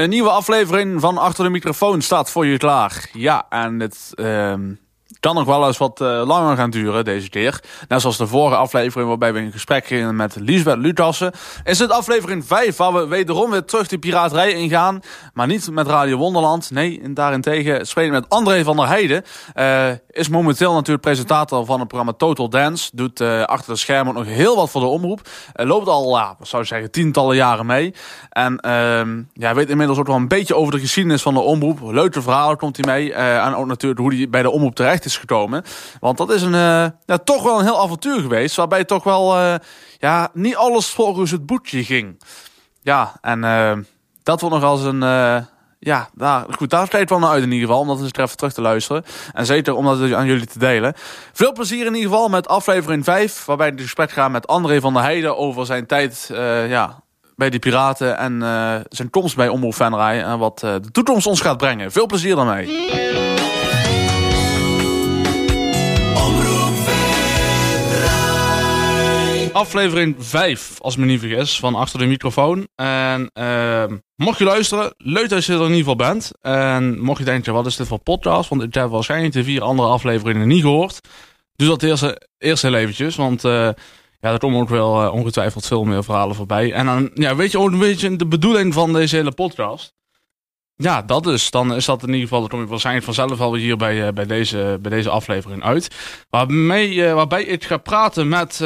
Een nieuwe aflevering van Achter de Microfoon staat voor je klaar. Ja, en het ehm, kan nog wel eens wat uh, langer gaan duren deze keer. Net zoals de vorige aflevering waarbij we in gesprek gingen met Liesbeth Lutassen. Is het aflevering 5 waar we wederom weer terug de piraterij ingaan. Maar niet met Radio Wonderland. Nee, en daarentegen spelen met André van der Heijden. Uh, is momenteel natuurlijk presentator van het programma Total Dance. Doet uh, achter de schermen nog heel wat voor de omroep. loopt al, ja, zou ik zeggen, tientallen jaren mee. En ehm, ja, weet inmiddels ook wel een beetje over de geschiedenis van de omroep. Leuke verhalen komt hij mee. en ook natuurlijk hoe hij bij de omroep terecht is gekomen. Want dat is een, uh, ja, toch wel een heel avontuur geweest. Waarbij toch wel uh, ja, niet alles volgens het boekje ging. Ja, en uh, dat wordt nog als een... ja, nou, goed, daar kijkt wel naar uit in ieder geval. Om dat eens even terug te luisteren. En zeker om dat aan jullie te delen. Veel plezier in ieder geval met aflevering 5. Waarbij het gesprek gaat met André van der Heijden over zijn tijd... ja, bij de Piraten en zijn komst bij Omroep Venray. En wat de toekomst ons gaat brengen. Veel plezier daarmee. Aflevering 5, als me niet vergis, van Achter de Microfoon. En uh, mocht je luisteren, leuk dat je er in ieder geval bent. En mocht je denken, wat is dit voor podcast? Want ik heb waarschijnlijk de vier andere afleveringen niet gehoord. Doe dat eerst, eerst heel eventjes, want... Uh, ja, er komen ook wel uh, ongetwijfeld veel meer verhalen voorbij. En dan ja, weet je ook een beetje de bedoeling van deze hele podcast. Ja, dat dus. Dan is dat in ieder geval, dan kom je waarschijnlijk vanzelf al hier bij, uh, bij, deze, bij deze aflevering uit. Waarmee, waarbij ik ga praten met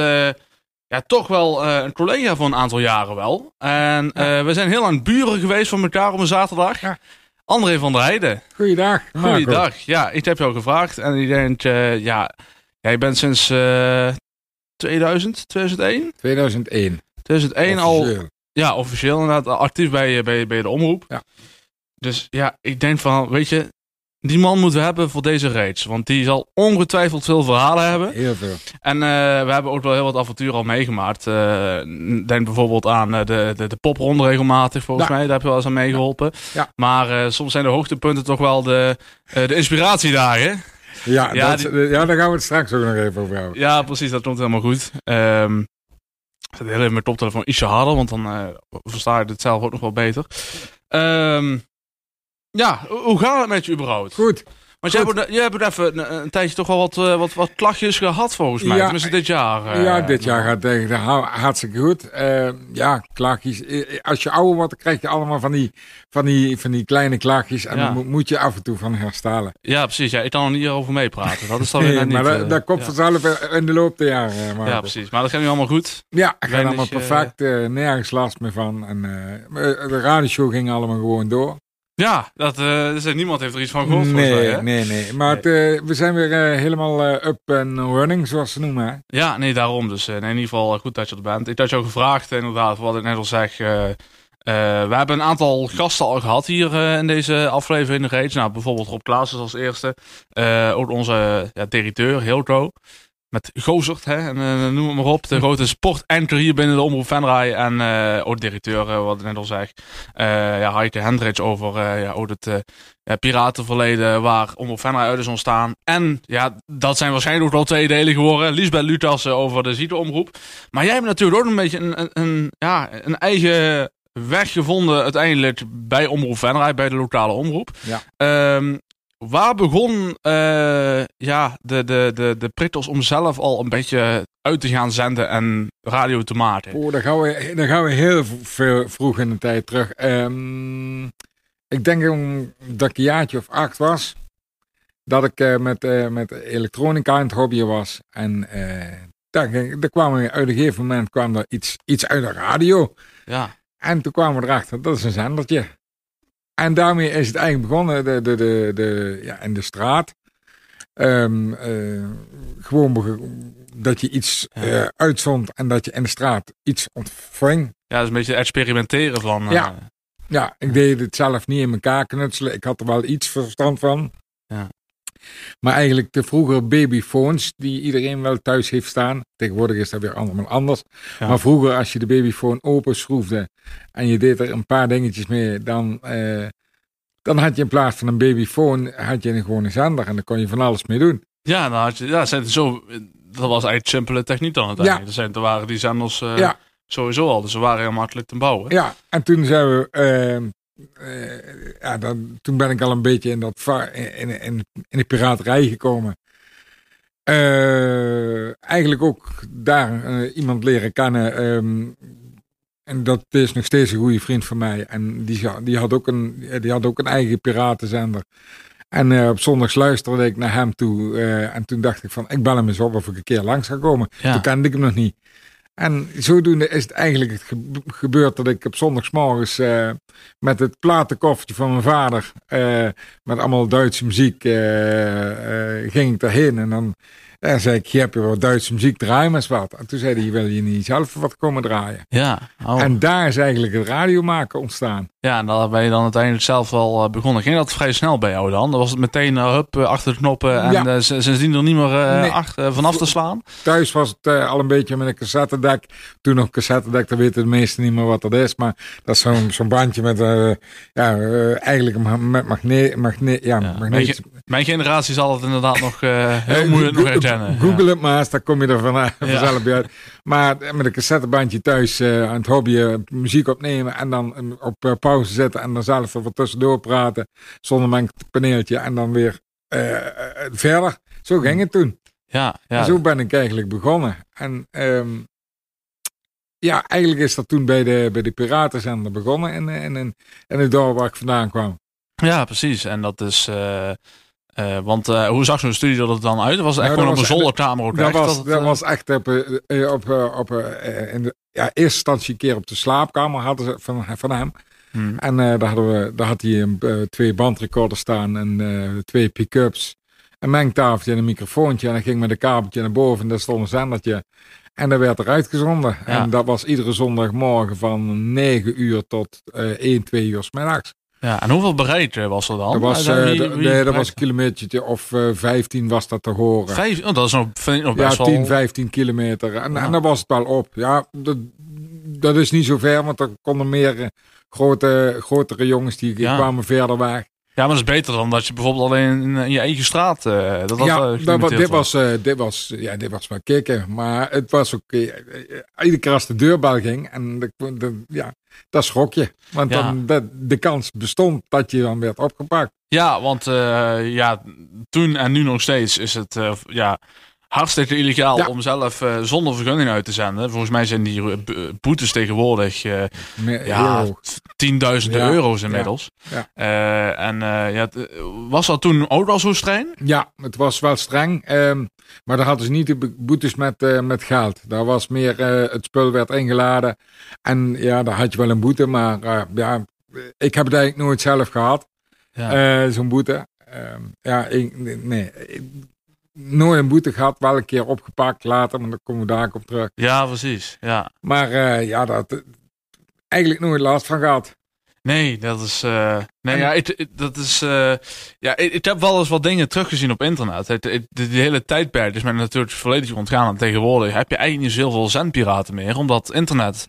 ja, toch wel uh, een collega voor een aantal jaren wel. En ja. uh, we zijn heel lang buren geweest van elkaar op een zaterdag. Ja. André van der Heijden. Goeiedag. Goeiedag. Ja, ik heb jou gevraagd. En ik denk, uh, ja, jij bent sinds 2000, 2001? 2001. 2001 al. Ja, officieel inderdaad actief bij, bij, bij de omroep. Ja. Dus ja, ik denk van, weet je, die man moeten we hebben voor deze reeks. Want die zal ongetwijfeld veel verhalen hebben. Heel veel. En uh, we hebben ook wel heel wat avonturen al meegemaakt. Uh, denk bijvoorbeeld aan uh, de, de, de popronde regelmatig, volgens ja. mij. Daar heb je wel eens aan meegeholpen. Ja. Maar soms zijn de hoogtepunten toch wel de, de inspiratiedagen. Ja, ja, dat, die... ja, daar gaan we het straks ook nog even over hebben. Ja, precies. Dat komt helemaal goed. Um, ik zet heel even mijn toptelefoon ietsje harder, want dan versta je het zelf ook nog wel beter. Um, ja, hoe gaat het met je überhaupt? Goed. Want jij hebt, jij hebt even een, een, tijdje toch wel wat, uh, wat, wat klachtjes gehad volgens mij. Ja, Tenminste dit jaar. Uh, ja, dit jaar gaat het hartstikke goed. Uh, ja, klachtjes. Als je ouder wordt, dan krijg je allemaal van die, van die, van die kleine klachtjes. En ja. dan moet je af en toe van herstellen. Ja, precies. Ja, ik kan er niet over meepraten. Dat is dan weer nee, niet... Maar dat, dat komt ja. vanzelf in de loop der jaren. ja, precies. Maar dat gaat nu allemaal goed? Ja, het gaat allemaal perfect. nergens last meer van. En de radioshow ging allemaal gewoon door. Ja, dat, uh, dus niemand heeft er iets van gehoord. Nee, mij, hè? nee, nee. Maar nee. Het, uh, we zijn weer uh, helemaal up and running, zoals ze noemen. Hè? Ja, nee, daarom. Dus in ieder geval goed dat je er bent. Ik had jou gevraagd, inderdaad, wat ik net al zeg. we hebben een aantal gasten al gehad hier in deze aflevering reeks. Nou, bijvoorbeeld Rob Klaassen als eerste. ook onze ja, directeur, Hilco met Gozert, hè, en, uh, noem het maar op. De grote sportanker hier binnen de Omroep Venray. En uh, ook directeur, uh, wat ik net al zeg. ja, Heike Hendricks over ja, ook het piratenverleden waar Omroep Venray uit is ontstaan. En ja, dat zijn waarschijnlijk ook wel twee delen geworden. Lisbeth Lucas over de Ziete-omroep. Maar jij hebt natuurlijk ook een beetje een, een, een, ja, een eigen weg gevonden uiteindelijk bij Omroep Venray, bij de lokale omroep. Ja. Um, Waar begon uh, ja, de, de, de, de prikkels om zelf al een beetje uit te gaan zenden en radio te maken? Oh, dan, gaan we, dan gaan we heel veel vroeg in de tijd terug. Um, ik denk dat ik een jaartje of acht was. Dat ik uh, met, uh, met elektronica in het hobby was. En daar, daar kwam er uit een gegeven moment kwam er iets, iets uit de radio. Ja. En toen kwamen we erachter, dat is een zendertje. En daarmee is het eigenlijk begonnen de, de, de, de, ja, in de straat. Um, uh, gewoon dat je iets uh, uitzond en dat je in de straat iets ontving. Ja, dat is een beetje experimenteren van. Uh... Ja. ja, ik deed het zelf niet in elkaar knutselen. Ik had er wel iets verstand van. Ja. Maar eigenlijk de vroegere babyphones die iedereen wel thuis heeft staan. Tegenwoordig is dat weer allemaal anders. Ja. Maar vroeger als je de babyphone openschroefde en je deed er een paar dingetjes mee, dan, eh, dan had je in plaats van een babyphone had je een gewone zender en dan kon je van alles mee doen. Ja, dan had je, ja zijn zo, dat was eigenlijk simpele techniek dan uiteindelijk. Ja. Er, zijn, er waren die zenders uh, ja. sowieso al, dus ze waren heel makkelijk te bouwen. Ja, en toen zijn we... Uh, ja, dan, toen ben ik al een beetje in, dat, in, in, in, de piraterij gekomen. eigenlijk ook daar iemand leren kennen. Ehm, en dat is nog steeds een goede vriend van mij. En die, die, had, ook een, die had ook een eigen piratenzender. En uh, op zondags luisterde ik naar hem toe. En toen dacht ik van, ik bel hem eens op of ik een keer langs ga komen. Ja. Toen kende ik hem nog niet. En zodoende is het eigenlijk gebeurd dat ik op zondagsmorgens uh, met het platenkoffertje van mijn vader, met allemaal Duitse muziek, ging ik daarheen. En dan en zei ik, je hebt wat Duitse muziek, draai maar eens wat. En toen zei hij, wil je niet zelf wat komen draaien? Ja. Oh. En daar is eigenlijk het radio maken ontstaan. Ja, en daar ben je dan uiteindelijk zelf wel eh, begonnen. Ging dat vrij snel bij jou dan? Dan was het meteen uh, hup, eh, achter de knoppen en ja. uh, sindsdien er niet meer uh, nee. achter, vanaf te slaan? Thuis was het al een beetje met een cassettedek. Toen nog cassettedek, dan weten de meesten niet meer wat dat is. Maar dat is zo'n zo'n bandje met, ja, eigenlijk met magneet, magneet, ja, ja. Mijn generatie zal het inderdaad nog heel moeilijk nog herkennen. Google het maar eens, dan kom je er van, vanzelf bij uit. Maar met een cassettebandje thuis aan het hobby muziek opnemen en dan op pauze zetten en dan zelf er wat tussendoor praten zonder mijn paneeltje en dan weer uh, verder. Zo ging het toen. Ja, ja. En zo ben ik eigenlijk begonnen. En um, ja, eigenlijk is dat toen bij de, bij de Piratenzender begonnen in, in, in, in het dorp waar ik vandaan kwam. Ja, precies. En dat is... Uh, uh, want uh, hoe zag zo'n studio er dan uit? Was het echt nou, gewoon op een zolderkamer ook dat, was, dat, was echt op, op, op, in de ja, eerste instantie een keer op de slaapkamer hadden ze van, van hem. Hmm. En daar, hadden we, daar had hij twee bandrecorders staan en twee pick-ups. Een mengtafeltje en een microfoontje. En dan ging met een kabeltje naar boven en daar stond een zendertje. En dat werd eruit gezonden. Ja. En dat was iedere zondagmorgen van 9 uur tot 1, 2 uur s middags. Ja, en hoeveel bereid was er dan? Dat was, uh, wie, wie nee, dat was een kilometer of uh, 15 was dat te horen. Vijf, oh, dat is nog, vind ik nog best ja, 10, 15 kilometer. En, ja. en dan was het wel op. Ja, dat, dat is niet zo ver, want er konden meer grote, grotere jongens die kwamen verder weg. Ja, maar dat is beter dan dat je bijvoorbeeld alleen in, je eigen straat. Uh, dat ja, dat, dit, was, uh, dit, was, ja, dit was maar kicken. Maar het was ook. Iedere keer als de deurbel ging. En de, de, ja, dat schrok je. Want ja. dan de, de kans bestond dat je dan werd opgepakt. Ja, want ja, toen en nu nog steeds is het. ja, hartstikke illegaal om zelf uh, zonder vergunning uit te zenden. Volgens mij zijn die eh, boetes tegenwoordig ja, tienduizenden euro's inmiddels. En ja, was dat toen ook al zo streng? Ja, het was wel streng. Um, maar daar hadden ze niet de boetes met, met geld. Daar was meer, het spul werd ingeladen. En ja, daar had je wel een boete. Maar ja, ik heb het eigenlijk nooit zelf gehad. Ja. Zo'n boete. Ehm, ja, ik, nee nooit een boete gehad, wel een keer opgepakt later, maar dan komen we daar op terug. Ja, precies. Ja. Maar ja, dat eigenlijk nooit last van gehad. Nee, dat is. Uh, nee, ja, ik, dat is. Uh, ja, ik, ik, heb wel eens wat dingen teruggezien op internet. Het, het, de, hele tijdperk is mij natuurlijk volledig ontgaan. En tegenwoordig heb je eigenlijk niet zoveel zendpiraten meer, omdat internet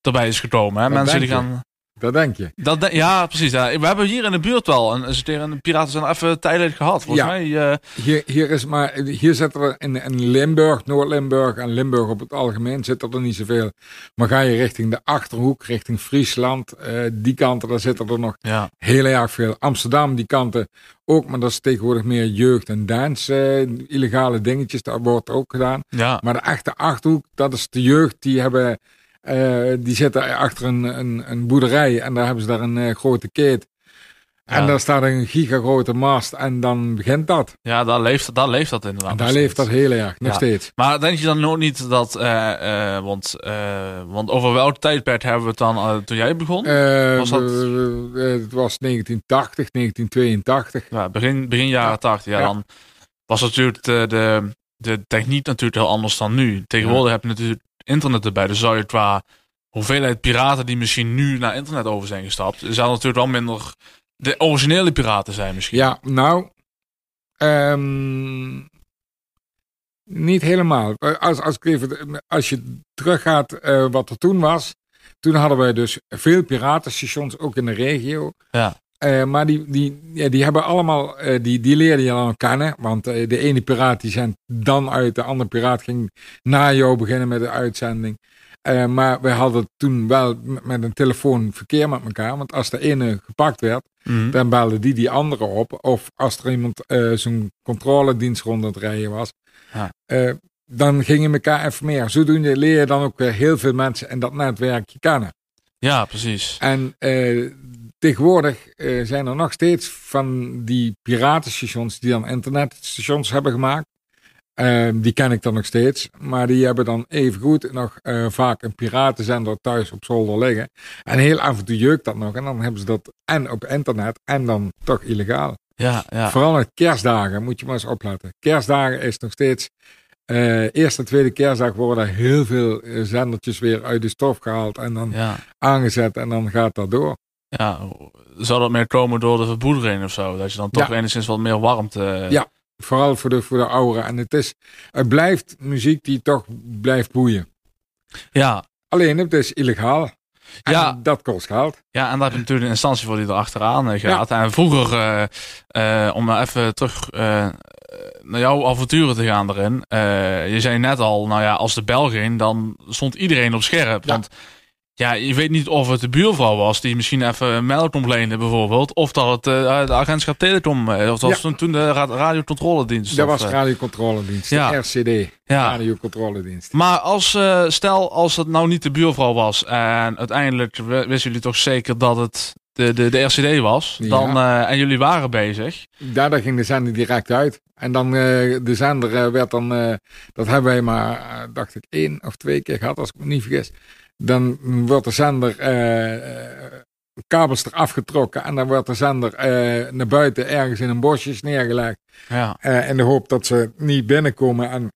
erbij is gekomen. Hè? Mensen die gaan. Dat denk je. Dat ja, precies. Ja. We hebben hier in de buurt wel een, een piraten zijn even tijdelijk gehad. Volgens ja. mij. Uh... Hier, hier, is maar, hier zitten er in, in Limburg, Noord-Limburg en Limburg op het algemeen zitten er niet zoveel. Maar ga je richting de Achterhoek, richting Friesland, uh, die kanten, daar zitten er nog ja. heel erg veel. Amsterdam, die kanten ook, maar dat is tegenwoordig meer jeugd en dance, uh, illegale dingetjes, dat wordt ook gedaan. Ja. Maar de echte Achterhoek, dat is de jeugd, die hebben uh, die zitten achter een, een, een, boerderij en daar hebben ze daar een uh, grote keet. En daar staat een gigagrote mast en dan begint dat. Ja, daar leeft, daar leeft dat inderdaad. En daar leeft dat heel erg, nog ja. steeds. Maar denk je dan nog niet dat, uh, want, want over welk tijdperk hebben we het dan toen jij begon? was dat... het was 1980, 1982. Ja, begin, begin jaren 80. Ja, dan was natuurlijk de, de, de techniek natuurlijk heel anders dan nu. Tegenwoordig heb je natuurlijk internet erbij. Dus zou je qua hoeveelheid piraten die misschien nu naar internet over zijn gestapt, zou natuurlijk wel minder de originele piraten zijn misschien. Ja, nou, um, niet helemaal. Als, als, ik even, als je teruggaat uh, wat er toen was, toen hadden wij dus veel piratenstations, ook in de regio. Ja. Uh, maar die, die, ja, die hebben allemaal, uh, die, die leerde je dan kennen. Want uh, de ene piraat die zendt dan uit, de andere piraat ging na jou beginnen met de uitzending. Maar we hadden toen wel met een telefoon verkeer met elkaar. Want als de ene gepakt werd, mm. dan belde die die andere op. Of als er iemand zo'n controledienst rond het rijden was, dan gingen elkaar informeren. Zodoende leer je dan ook heel veel mensen en dat netwerkje kennen. Ja, precies. En tegenwoordig zijn er nog steeds van die piratenstations die dan internetstations hebben gemaakt. Ehm, die ken ik dan nog steeds. Maar die hebben dan evengoed nog uh, vaak een piratenzender thuis op zolder liggen. En heel af en toe jeukt dat nog. En dan hebben ze dat en op internet en dan toch illegaal. Ja, ja. Vooral met kerstdagen moet je maar eens opletten. Kerstdagen is nog steeds... Uh, eerste en tweede kerstdag worden heel veel eh, zendertjes weer uit de stof gehaald. En dan aangezet en dan gaat dat door. Ja, zou dat meer komen door de verboedering of zo? Dat je dan toch enigszins wat meer warmte... Ja, Vooral voor de, voor de ouderen. En het, is, het blijft muziek die toch blijft boeien. Ja. Alleen het is illegaal. En ja. dat kost geld. Ja, en daar heb je natuurlijk een instantie voor die erachteraan uh, gaat. En vroeger, uh, uh, om even terug naar jouw avonturen te gaan erin. je zei net al, nou ja, als de bel ging, dan stond iedereen op scherp. Ja. Want ja, je weet niet of het de buurvrouw was die misschien even melk ontleende bijvoorbeeld. Of dat het uh, de agentschap Telecom, uh, of dat was toen de radiocontroledienst. Dat was radiocontroledienst, ja. de RCD, ja. radiocontroledienst. Maar als, uh, stel als het nou niet de buurvrouw was en uiteindelijk wisten jullie toch zeker dat het de, de, de RCD was, dan, en jullie waren bezig. Daardoor ging de zender direct uit. En dan de zender werd dan, dat hebben wij maar, dacht ik, één of twee keer gehad als ik me niet vergis dan wordt de zender uh, kabels eraf getrokken en dan wordt de zender uh, naar buiten ergens in een bosje neergelegd. Ja. Uh, in de hoop dat ze niet binnenkomen en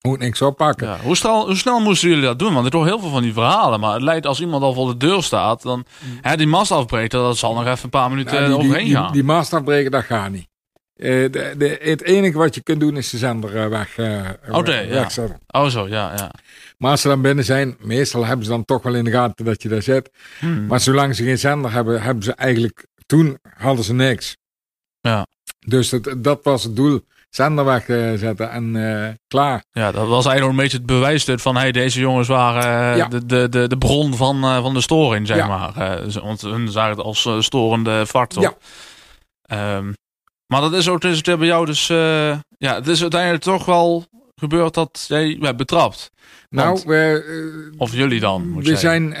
moet niks oppakken. Ja. Hoe, snel, hoe snel moesten jullie dat doen? Want er toch heel veel van die verhalen. Maar het lijkt als iemand al voor de deur staat, dan mm. hè, die mast afbreken, dat zal nog even een paar minuten nou, die, overheen gaan. Die, die mast afbreken, dat gaat niet. Uh, de, de, het enige wat je kunt doen is de zender weg, uh, okay, wegzetten. Ja. Oh zo, ja, ja. Maar als ze dan binnen zijn, meestal hebben ze dan toch wel in de gaten dat je daar zit. Hmm. Maar zolang ze geen zender hebben, hebben ze eigenlijk... Toen hadden ze niks. Ja. Dus dat, dat was het doel. Zender wegzetten en uh, klaar. Ja, dat was eigenlijk een beetje het bewijs van... Hey, deze jongens waren uh, de, de, de, de bron van, uh, van de storing, zeg ja. maar. want hun zagen het als storende factor. Ja. Um, maar dat is ook dus bij jou dus... ja, het is uiteindelijk toch wel gebeurd dat jij werd betrapt. Nou, we, uh, of jullie dan, moet we, zijn, uh,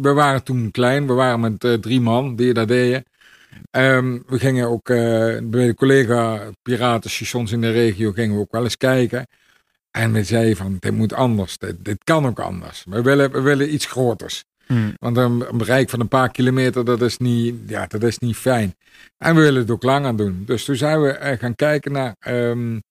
we waren toen klein, we waren met uh, drie man die dat deden. Um, we gingen ook uh, bij de collega piratenstations in de regio gingen we ook wel eens kijken. En we zeiden van, dit moet anders, dit, dit kan ook anders. We willen, we willen iets groters. Hmm. Want een, een, bereik van een paar kilometer, dat is, niet, ja, dat is niet fijn. En we willen het ook langer doen. Dus toen zijn we gaan kijken naar um,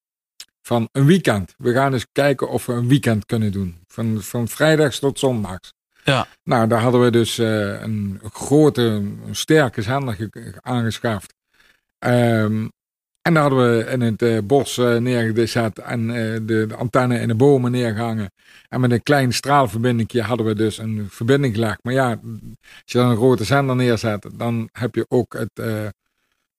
van een weekend. We gaan eens kijken of we een weekend kunnen doen. Van, van vrijdags tot zondags. Ja. Nou, daar hadden we dus uh, een grote, een sterke zender aangeschaft. Um, en daar hadden we in het uh, bos uh, neergezet en de, de, antenne in de bomen neergehangen. En met een klein straalverbinding hadden we dus een verbinding gelegd. Maar ja, als je dan een grote zender neerzet, dan heb je ook het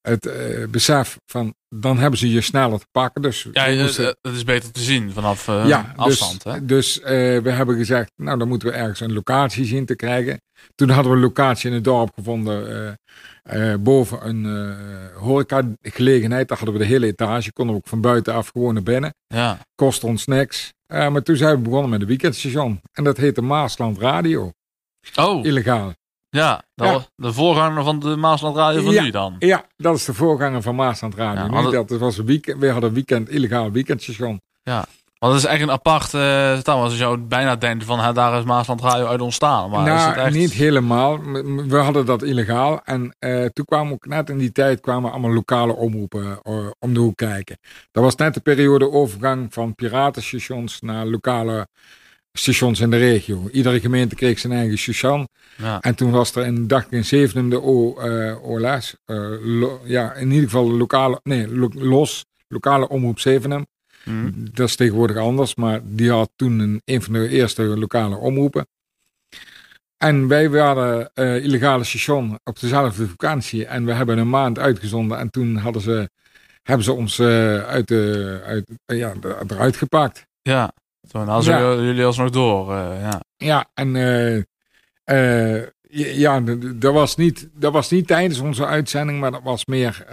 het uh, besef van dan hebben ze je sneller te pakken. Dus ja, het, is beter te zien vanaf uh, ja, afstand. Dus, hè? dus uh, we hebben gezegd, nou dan moeten we ergens een locatie zien te krijgen. Toen hadden we een locatie in het dorp gevonden boven een horeca gelegenheid. Daar hadden we de hele etage, konden we ook van buitenaf gewoon naar binnen. Ja. Kost ons niks. maar toen zijn we begonnen met een weekendstation. En dat heette Maasland Radio. Oh. Illegaal. Ja, de voorganger van de Maasland Radio van ja, nu dan. Ja, dat is de voorganger van Maasland Radio. Ja, dat was een weekend, we hadden een weekend, illegaal weekendstation. Ja, want dat is echt een apart uh, taal. Als je zou bijna denken van daar is Maasland Radio uit ontstaan. Maar nou, is het echt... niet helemaal. We hadden dat illegaal. En uh, toen kwamen ook net in die tijd kwamen allemaal lokale omroepen uh, om de hoek kijken. Dat was net de periode overgang van piratenstations naar lokale stations in de regio. Iedere gemeente kreeg zijn eigen station. Ja. En toen was er in, dacht ik, in zevende o, uh, OLS, uh, ja, in ieder geval lokale, nee, lo, los, lokale omroep Zevenum. Mm. Dat is tegenwoordig anders, maar die had toen een, een van de eerste lokale omroepen. En wij waren uh, illegale station op dezelfde vakantie en we hebben een maand uitgezonden en toen hadden ze, hebben ze ons uit de, uit, ja, eruit gepakt. Ja, Toen hadden ja. jullie alsnog door. ja. ja, en ja, dat was, niet, dat was niet tijdens onze uitzending, maar dat was meer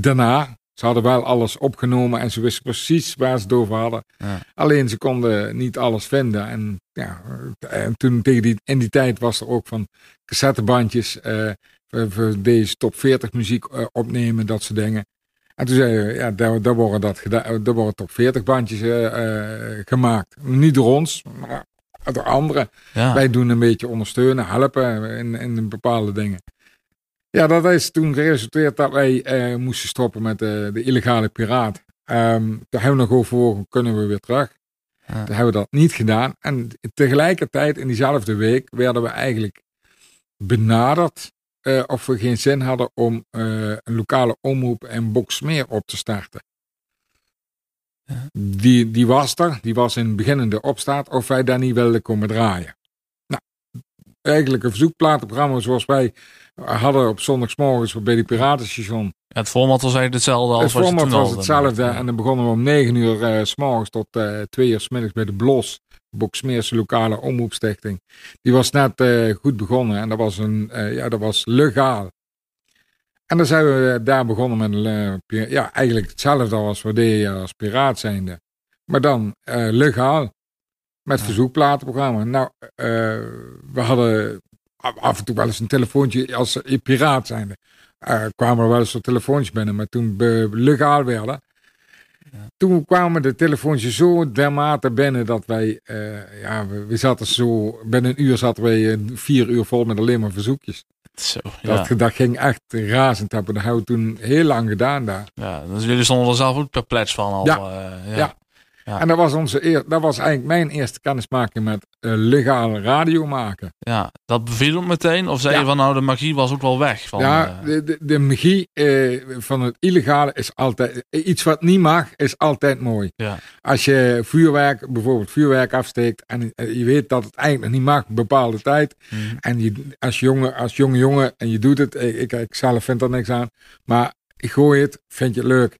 daarna. Ze hadden wel alles opgenomen en ze wisten precies waar ze het over hadden. Ja. Alleen ze konden niet alles vinden. En, ja, en toen tegen die, in die tijd was er ook van cassettebandjes uh, voor, deze top 40 muziek uh, opnemen, dat soort dingen. En toen zei je, ja, daar, daar worden, dat gedaan, daar worden top 40 bandjes uh, gemaakt. Niet door ons, maar door anderen. Ja. Wij doen een beetje ondersteunen, helpen in, in bepaalde dingen. Ja, dat is toen geresulteerd dat wij eh, moesten stoppen met de, de illegale piraat. Um, daar hebben we nog overwogen, kunnen we weer terug. Ja. Daar hebben we dat niet gedaan. En tegelijkertijd in diezelfde week werden we eigenlijk benaderd uh, of we geen zin hadden om uh, een lokale omroep en Boksmeer op te starten. Ja. Die, die was er, die was in beginnende opstaat of wij daar niet wilden komen draaien. Nou, eigenlijk een verzoekplatenprogramma zoals wij hadden op zondagsmorgens bij die piratenstation. Ja, het format was eigenlijk hetzelfde als Het format was hetzelfde en dan begonnen we om 9 uur uh, s morgens tot 2 uur s middags bij de Blos. Boksmeerse lokale omroepstichting. Die was net uh, goed begonnen en dat was, een, uh, ja, dat was legaal. En dan zijn we daar begonnen met uh, ja, eigenlijk hetzelfde als we deden als piraat zijnde. Maar dan legaal. Met ja. verzoekplatenprogramma. Nou, we hadden af en toe wel eens een telefoontje als piraat zijnde. Kwamen er wel eens wat telefoontjes binnen. Maar toen we legaal werden. Toen kwamen de telefoontjes zo dermate binnen dat wij, uh, ja, we, we, zaten zo, binnen een uur zaten wij vier uur vol met alleen maar verzoekjes. Zo, ja. dat, dat ging echt razend hebben. Dat hebben we toen heel lang gedaan daar. Ja, dus jullie stonden er zelf ook perplex van al. Ja, uh, ja. ja. En dat was, onze eer, dat was eigenlijk mijn eerste kennismaking met uh, legale radio maken. Ja, dat beviel hem meteen? Of zei je van nou, de magie was ook wel weg? Van, ja, uh... de, de, de, magie uh, van het illegale is altijd... Iets wat niet mag, is altijd mooi. Ja. Als je vuurwerk, bijvoorbeeld vuurwerk afsteekt... en je weet dat het eigenlijk niet mag een bepaalde tijd... Mm. en je, als, jonge, als jonge jongen en je doet het... Ik, ik zelf vind er niks aan... maar ik gooi het, vind je het leuk.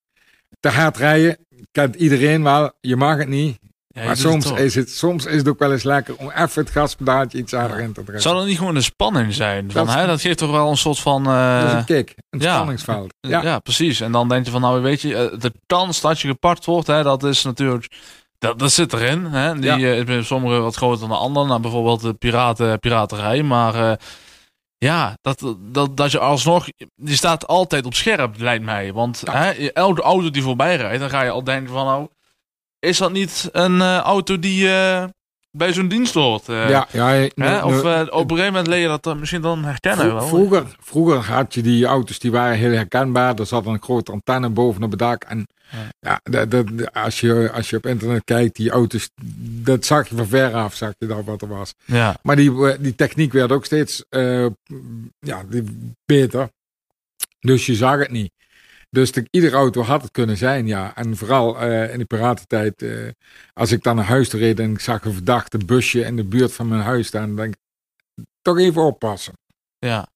Te hard rijden, kent iedereen wel, je mag het niet. maar soms is, het, soms is het ook wel eens lekker om even het gaspedaaltje iets harder in te drukken. Zou dat niet gewoon een spanning zijn? Van, dat, hè? dat geeft toch wel een soort van... Uh... Dat is een kick, een ja, spanningsveld. Ja. ja. precies. En dan denk je van, nou weet je, eh, de kans dat je gepakt wordt, hè, dat is natuurlijk... Dat, dat zit erin. Hè? Die ja. uh, sommige wat groter dan de andere. Nou, bijvoorbeeld de piraten, piraterij. Maar uh, ja, dat, dat, dat je alsnog... Die staat altijd op scherp, lijkt mij. Want hè, elke auto die voorbij rijdt, dan ga je al denken van... nou is dat niet een uh, auto die uh, bij zo'n dienst hoort? Uh, ja, ja. Ne, of op een gegeven moment leer je dat misschien dan herkennen. Wel. Vroeger, vroeger had je die auto's die waren heel herkenbaar. Er zat een grote antenne boven op het dak. En ja, ja dat, dat, als, je, als je op internet kijkt, die auto's, dat zag je van ver af, zag je dat wat er was. Ja. Maar die, die techniek werd ook steeds ja, beter. Dus je zag het niet. Dus de, iedere auto had het kunnen zijn, ja. En vooral uh, in de piratentijd, uh, als ik dan naar huis reed en ik zag een verdachte busje in de buurt van mijn huis staan, dan denk ik, toch even oppassen. Ja.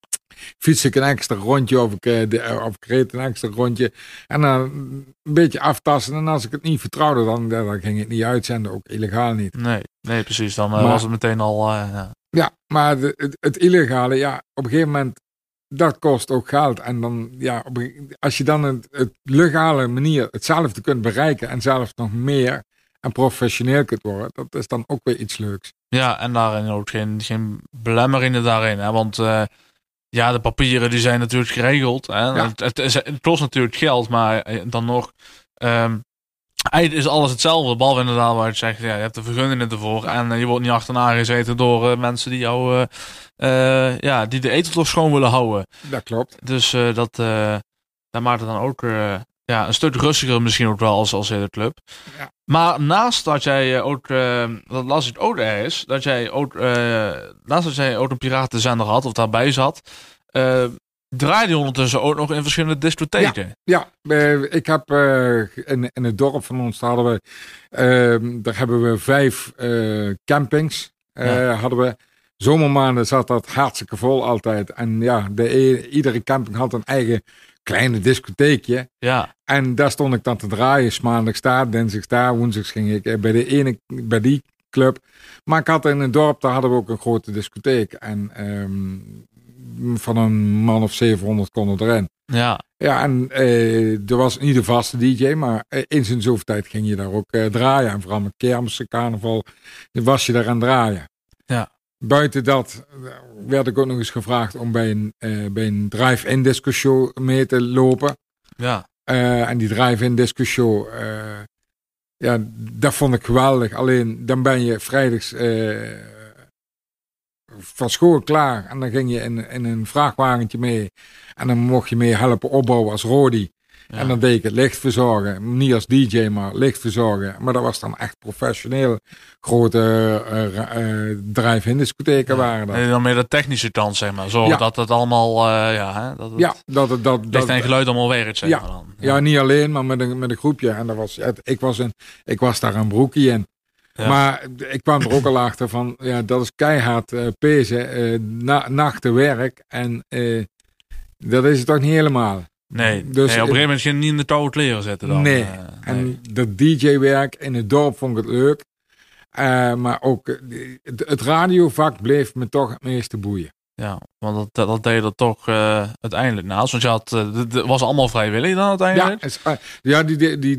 Fiets ik een extra rondje of ik, uh, de, of ik reed een extra rondje en dan een beetje aftasten. En als ik het niet vertrouwde, dan, dan ging het niet uitzenden, ook illegaal niet. Nee, nee precies. Dan maar, was het meteen al... ja. ja, maar de, het, het illegale, ja, op een gegeven moment dat kost ook geld. En dan, ja, als je dan het, het legale manier hetzelfde kunt bereiken en zelfs nog meer en professioneel kunt worden, dat is dan ook weer iets leuks. Ja, en daarin ook geen, geen belemmeringen daarin. Hè? Want uh, ja, de papieren die zijn natuurlijk geregeld. Hè? Ja. Het, het, kost natuurlijk geld, maar eh, dan nog. Um, Eigenlijk is alles hetzelfde, behalve inderdaad waar je zegt, ja, je hebt de vergunningen ervoor en uh, je wordt niet achterna gezeten door uh, mensen die jou, uh, ja, die de eteltocht schoon willen houden. Dat klopt. Dus dat, dat maakt het dan ook ja, een stuk rustiger misschien ook wel als, als hele club. Ja. Maar naast dat jij ook, dat las ik ook is, dat jij ook, naast dat jij ook een piratenzender had of daarbij zat, draaide je ondertussen ook nog in verschillende discotheken. Ja, ja ik heb uh, in, in het dorp van ons hadden we, uh, daar hebben we vijf uh, campings. Ja. hadden we zomermaanden zat dat hartstikke vol altijd. En ja, de, e- iedere camping had een eigen kleine discotheekje. Ja. En daar stond ik dan te draaien. 's Maandags daar, dinsdags daar, woensdags ging ik eh, bij de ene, bij die club. Maar ik had in het dorp, daar hadden we ook een grote discotheek. En ehm, van een man of 700 konden erin. Ja. Ja, en eh, er was niet de vaste DJ, maar eh, eens in zoveel tijd ging je daar ook draaien. En vooral met kermissen, carnaval, was je daar aan draaien. Ja. Buiten dat eh, werd ik ook nog eens gevraagd om bij een, eh, bij een drive-in disco show mee te lopen. Ja. Eh, en die drive-in disco show, eh, ja, dat vond ik geweldig. Alleen dan ben je vrijdags van school klaar. En dan ging je in, in een vrachtwagentje mee. En dan mocht je mee helpen opbouwen als Rodi. Ja. En dan deed ik het licht verzorgen. Niet als DJ, maar licht verzorgen. Maar dat was dan echt professioneel. Grote eh, ra- eh, drive-in discotheken waren dat. Nee, dan meer de technische kant, zeg maar. Zorgen Ja. dat het allemaal, eh, ja, hè, dat het Ja, dat het dat, licht en geluid allemaal werkt, zeg Ja. maar dan. Ja, niet alleen, maar met een, met een groepje. En dat was, het- ik, was een, ik was daar een broekie in. Ja. Maar ik kwam er ook al achter van, ja, dat is keihard eh pezen, eh, na, nachten werk. En eh, dat is het toch niet helemaal. Nee, Dus- nee, op een gegeven moment je niet in de koude kleren zitten dan. nee. eh, En dat DJ-werk in het dorp vond ik het leuk. Eh, maar ook eh, het, het radiovak bleef me toch het meeste boeien. Ja, want dat, dat, dat deed je er toch uiteindelijk naast. Want je had, het het was allemaal vrijwillig dan Ja, uiteindelijk? het is- eh, ja die, die, die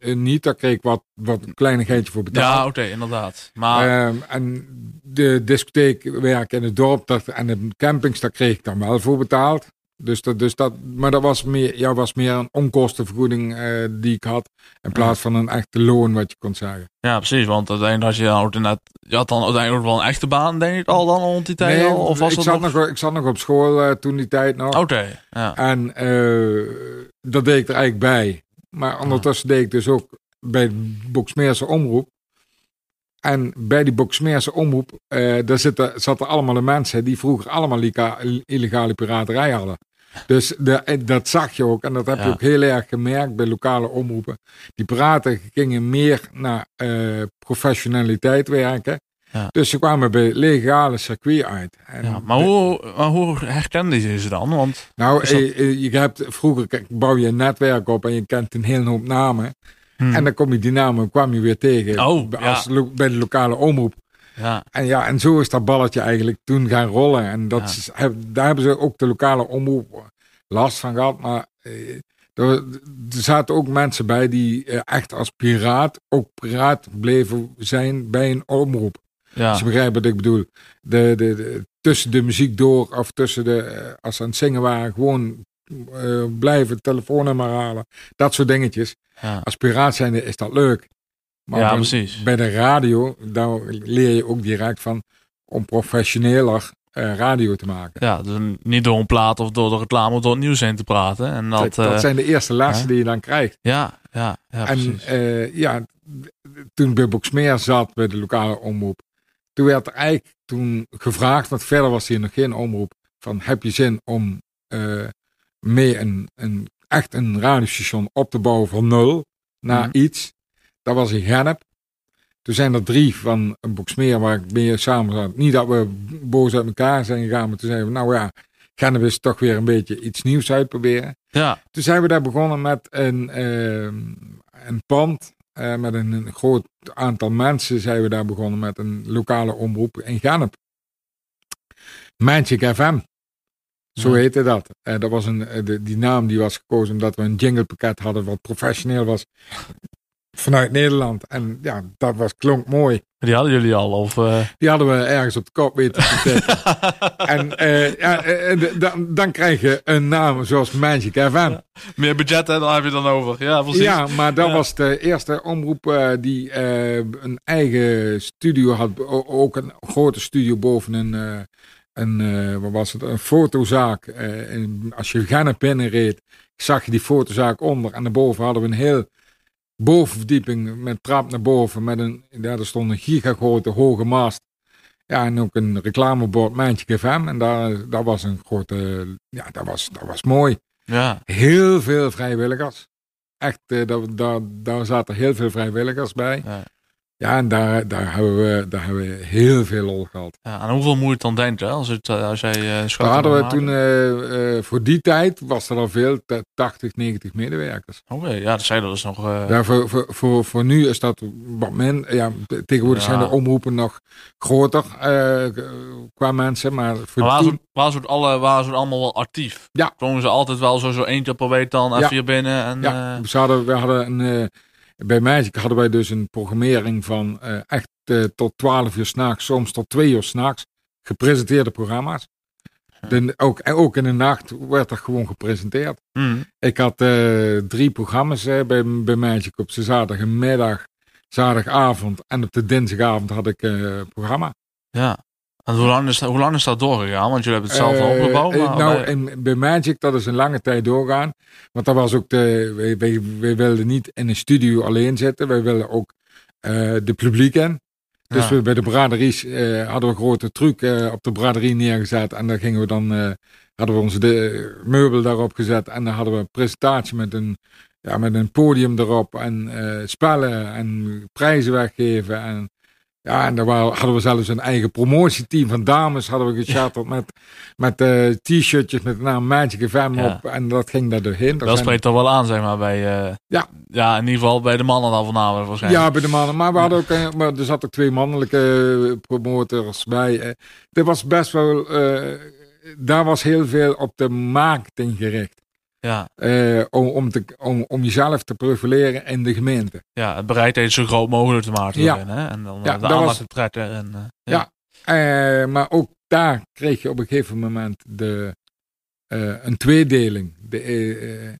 eh, niet. Daar kreeg ik wat, wat kleinigheidje voor betaald. Ja, oké, inderdaad. Maar Ehm, en de discotheekwerk in het dorp dat, en de campings, daar kreeg ik dan wel voor betaald. Dus dat, dus dat, maar dat was meer, ja, was meer een onkostenvergoeding eh, die ik had. In plaats van een echte loon, wat je kon zeggen. ja, precies. Want uiteindelijk had je dan ook je had dan uiteindelijk wel een echte baan, denk ik al dan rond die tijd al? Of was ik, dat zat nog? nog, ik zat nog op school eh, toen die tijd nog. Oké, ja. En eh, dat deed ik er eigenlijk bij. Maar ondertussen deed ik dus ook bij de Boksmeerse Omroep. En bij die Boksmeerse Omroep, daar zitten, zaten allemaal de mensen die vroeger allemaal illegale piraterij hadden. Dus de, dat zag je ook. En dat heb je ook heel erg gemerkt bij lokale omroepen. Die piraten gingen meer naar eh, professionaliteit werken. Ja. Dus ze kwamen bij legale circuit uit. En ja. Maar, hoe, maar hoe herkende je ze dan? Want nou, dat- eh, eh, je hebt, vroeger bouw je een netwerk op en je kent een hele hoop namen. Hmm. En dan kom je die namen kwam je weer tegen Oh, ja. als bij de lokale omroep. Ja, En ja, en zo is dat balletje eigenlijk toen gaan rollen. En dat Ja. is- heb- daar hebben ze ook de lokale omroep last van gehad. Maar eh, er, er zaten ook mensen bij die eh, echt als piraat, ook piraat bleven zijn bij een omroep. ja. Als je begrijpt wat ik bedoel. De, de, de- tussen de muziek door of tussen de, eh, als ze aan het zingen waren, gewoon eh, blijven telefoonnummer halen. Dat soort dingetjes. ja. Als piraat zijnde is dat leuk. Maar Ja, bij- precies. bij de radio, daar leer je ook direct van om professioneler eh, radio te maken. Ja, dus niet door een plaat of door de reclame of door het nieuws heen te praten. En dat, dat, dat eh, zijn de eerste lessen die je dan krijgt. ja, ja, ja, en eh, ja, toen bij Boksmeer zat, bij de lokale omroep, toen werd er eigenlijk toen gevraagd, want verder was hier nog geen omroep, van heb je zin om eh, mee een, een, echt een radiostation op te bouwen van nul naar Mhm. iets. Dat was in Gennep. Toen zijn er drie van een Boksmeer waar ik mee samen zat. Niet dat we boos uit elkaar zijn gegaan, maar toen zeiden we, nou ja, Gennep is toch weer een beetje iets nieuws uitproberen. ja, Toen zijn we daar begonnen met een, eh, een pand. eh, met een, een groot aantal mensen zijn we daar begonnen met een lokale omroep in Gennep. Magic FM. Zo heette dat. Eh, dat was een, eh, de, die naam die was gekozen omdat we een jinglepakket hadden wat professioneel was vanuit Nederland. En ja, dat was, klonk mooi. die hadden jullie al. Of, eh, Die hadden we ergens op de kop weten te en eh, ja, eh, dan, dan krijg je een naam zoals Magic FM. meer budget, hè, dan heb je dan over. Ja, precies. Ja, maar dat Ja. was de eerste omroep die een eigen studio had. Ook een grote studio boven een, een wat was het, een fotozaak. En als je Gennep binnenreed, zag je die fotozaak onder. En daarboven hadden we een heel bovenverdieping met trap naar boven. Met een, ja, er stond een gigagrote hoge mast. Ja, en ook een reclamebord Magic FM. En daar, daar was een grote, ja, dat was, dat was mooi Ja, heel veel vrijwilligers. Echt, eh, daar, daar, daar zaten heel veel vrijwilligers bij. Ja. Ja, en daar, daar, hebben we, daar hebben we heel veel lol gehad. Ja, en hoeveel moet je dan denken als, het, als jij uh, Daar hadden we toen, uh, uh, voor die tijd was er al veel, 80, 90 medewerkers. Oké, okay, ja, dat dat dus nog... Ja, voor, voor, voor, voor nu is dat wat men, ja, tegenwoordig ja. zijn de omroepen nog groter qua mensen, maar... Voor maar waren, ze, waren, ze alle, waren ze allemaal wel actief? Ja. Zongen ze altijd wel zo, zo eentje per week dan even ja. hier binnen? En, ja, we hadden, we hadden een bij Magic hadden wij dus een programmering van uh, echt uh, tot 12 uur s'nachts, soms tot 2 uur s'nachts, gepresenteerde programma's. De, ook, ook in de nacht werd er gewoon gepresenteerd. Mm. Ik had uh, drie programma's bij, bij Magic op de zaterdagmiddag, zaterdagavond en op de dinsdagavond had ik een programma. Ja. En hoe lang, is dat, hoe lang is dat doorgegaan? Want jullie hebben het zelf uh, opgebouwd. Maar nou, bij... In, bij Magic, dat is een lange tijd doorgaan. Want dat was ook de. Wij, wij, wij wilden niet in een studio alleen zitten. Wij wilden ook uh, de publiek in. Dus Ja. we, bij de braderies uh, hadden we een grote truc op de braderie neergezet. En daar gingen we dan. hadden we onze de, meubel daarop gezet. En dan hadden we een presentatie met een. Ja, met een podium erop. En spellen. En prijzen weggeven. En ja, en daar hadden we zelfs een eigen promotieteam van dames hadden we gecharterd met, met uh, t-shirtjes met de naam Magic FM Ja. op. En dat ging daar doorheen. Dat spreekt toch wel aan, zeg maar, bij... eh, Ja. Ja, in ieder geval bij de mannen dan voornamelijk waarschijnlijk. Ja, bij de mannen. Maar we hadden ook, eh, maar er zat ook twee mannelijke promotors bij. Eh, er was best wel, eh, daar was heel veel op de marketing gericht. Ja, eh, om, om, te, om, om jezelf te profileren in de gemeente. ja, het bereidheid zo groot mogelijk te maken. Ja. erin, Hè? En dan Ja, eh, de aandacht was- te trekken. En, eh, Ja. Maar ook daar kreeg je op een gegeven moment de, een tweedeling. De,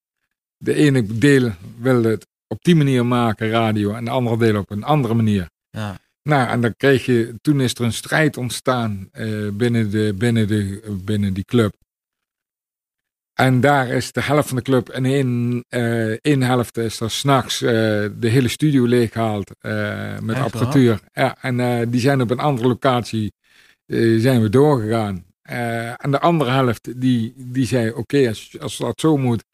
de ene deel wilde het op die manier maken, radio, en de andere deel op een andere manier. Ja. Nou, en dan kreeg je, toen is er een strijd ontstaan binnen, de, binnen, de, binnen die club. En daar is de helft van de club en één, één helft is er s'nachts eh de hele studio leeggehaald eh met Echt apparatuur. Ja, en die zijn op een andere locatie zijn we doorgegaan. En de andere helft die, die zei, oké, als, als dat zo moet,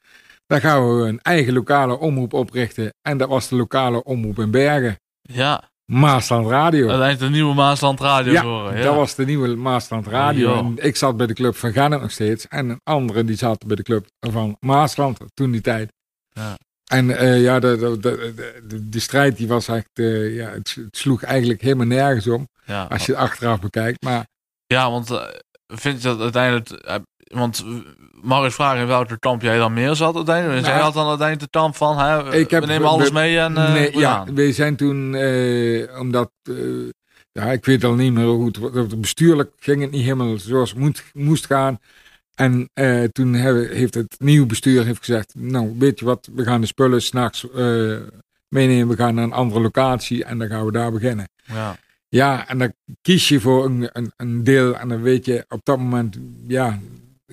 dan gaan we een eigen lokale omroep oprichten. En dat was de lokale omroep in Bergen. ja, Maasland Radio. uiteindelijk de nieuwe Maasland Radio Ja, horen. Ja, dat was de nieuwe Maasland Radio. En ik zat bij de club van Gennep nog steeds. En een andere die zat bij de club van Maasland toen die tijd. Ja. En eh, ja, de, de, de, de, strijd die was echt, eh, ja, het, het sloeg eigenlijk helemaal nergens om. ja. Als je het achteraf bekijkt. Maar Ja, want eh, vind je dat uiteindelijk... want mag ik vragen in welke kamp jij dan meer zat uiteindelijk? Nou, jij had dan uiteindelijk de kamp van, hè, Ik heb- we nemen alles we- mee en eh, nee, ja, we zijn toen, eh, omdat, eh, ja, ik weet al niet meer hoe het bestuurlijk ging het niet helemaal zoals het moet, moest gaan. En toen heeft het nieuwe bestuur heeft gezegd, nou weet je wat, we gaan de spullen s'nachts meenemen, we gaan naar een andere locatie en dan gaan we daar beginnen. Ja. Ja, en dan kies je voor een, een, een deel en dan weet je op dat moment, ja,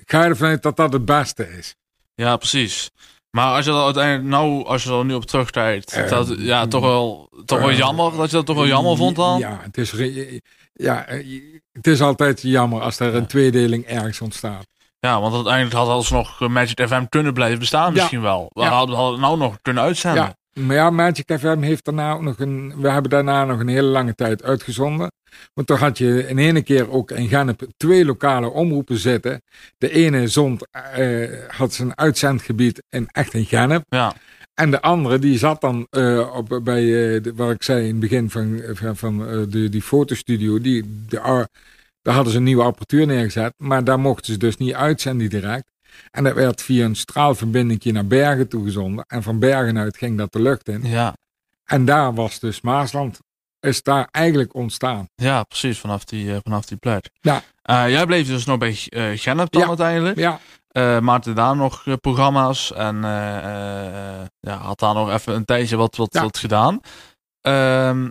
ga je ervan uit dat dat het beste is. ja, precies. Maar als je dat uiteindelijk nou, als je er nu op terugkijkt, Eh, dat, ja, toch wel, toch wel eh, jammer dat je dat toch wel jammer vond dan? Ja, het is, ja, eh, het is altijd jammer als er een tweedeling ergens ontstaat. Ja, want uiteindelijk had alsnog eh, Magic FM kunnen blijven bestaan Ja. misschien wel. We Ja. hadden, hadden het nou nog kunnen uitzenden. Ja, maar ja, Magic FM heeft daarna ook nog een. We hebben daarna nog een hele lange tijd uitgezonden. Want toen had je in ene keer ook in Gennep twee lokale omroepen zitten. De ene zond, eh, had zijn uitzendgebied in echt in Gennep. Ja. En de andere die zat dan eh, op, bij, de, wat ik zei in het begin van, van, van de, die fotostudio. Die, de, ar- daar hadden ze een nieuwe apparatuur neergezet. Maar daar mochten ze dus niet uitzenden direct. En dat werd via een straalverbinding naar Bergen toegezonden. En van Bergen uit ging dat de lucht in. Ja. En daar was dus Maasland. Is daar eigenlijk ontstaan. Ja, precies, vanaf die, eh, vanaf die plek. Ja. Eh, jij bleef dus nog bij eh Gennep dan Ja. uiteindelijk. Ja, Eh maakte daar nog programma's en ja, had daar nog even een tijdje wat, wat, Ja. wat gedaan. Ehm,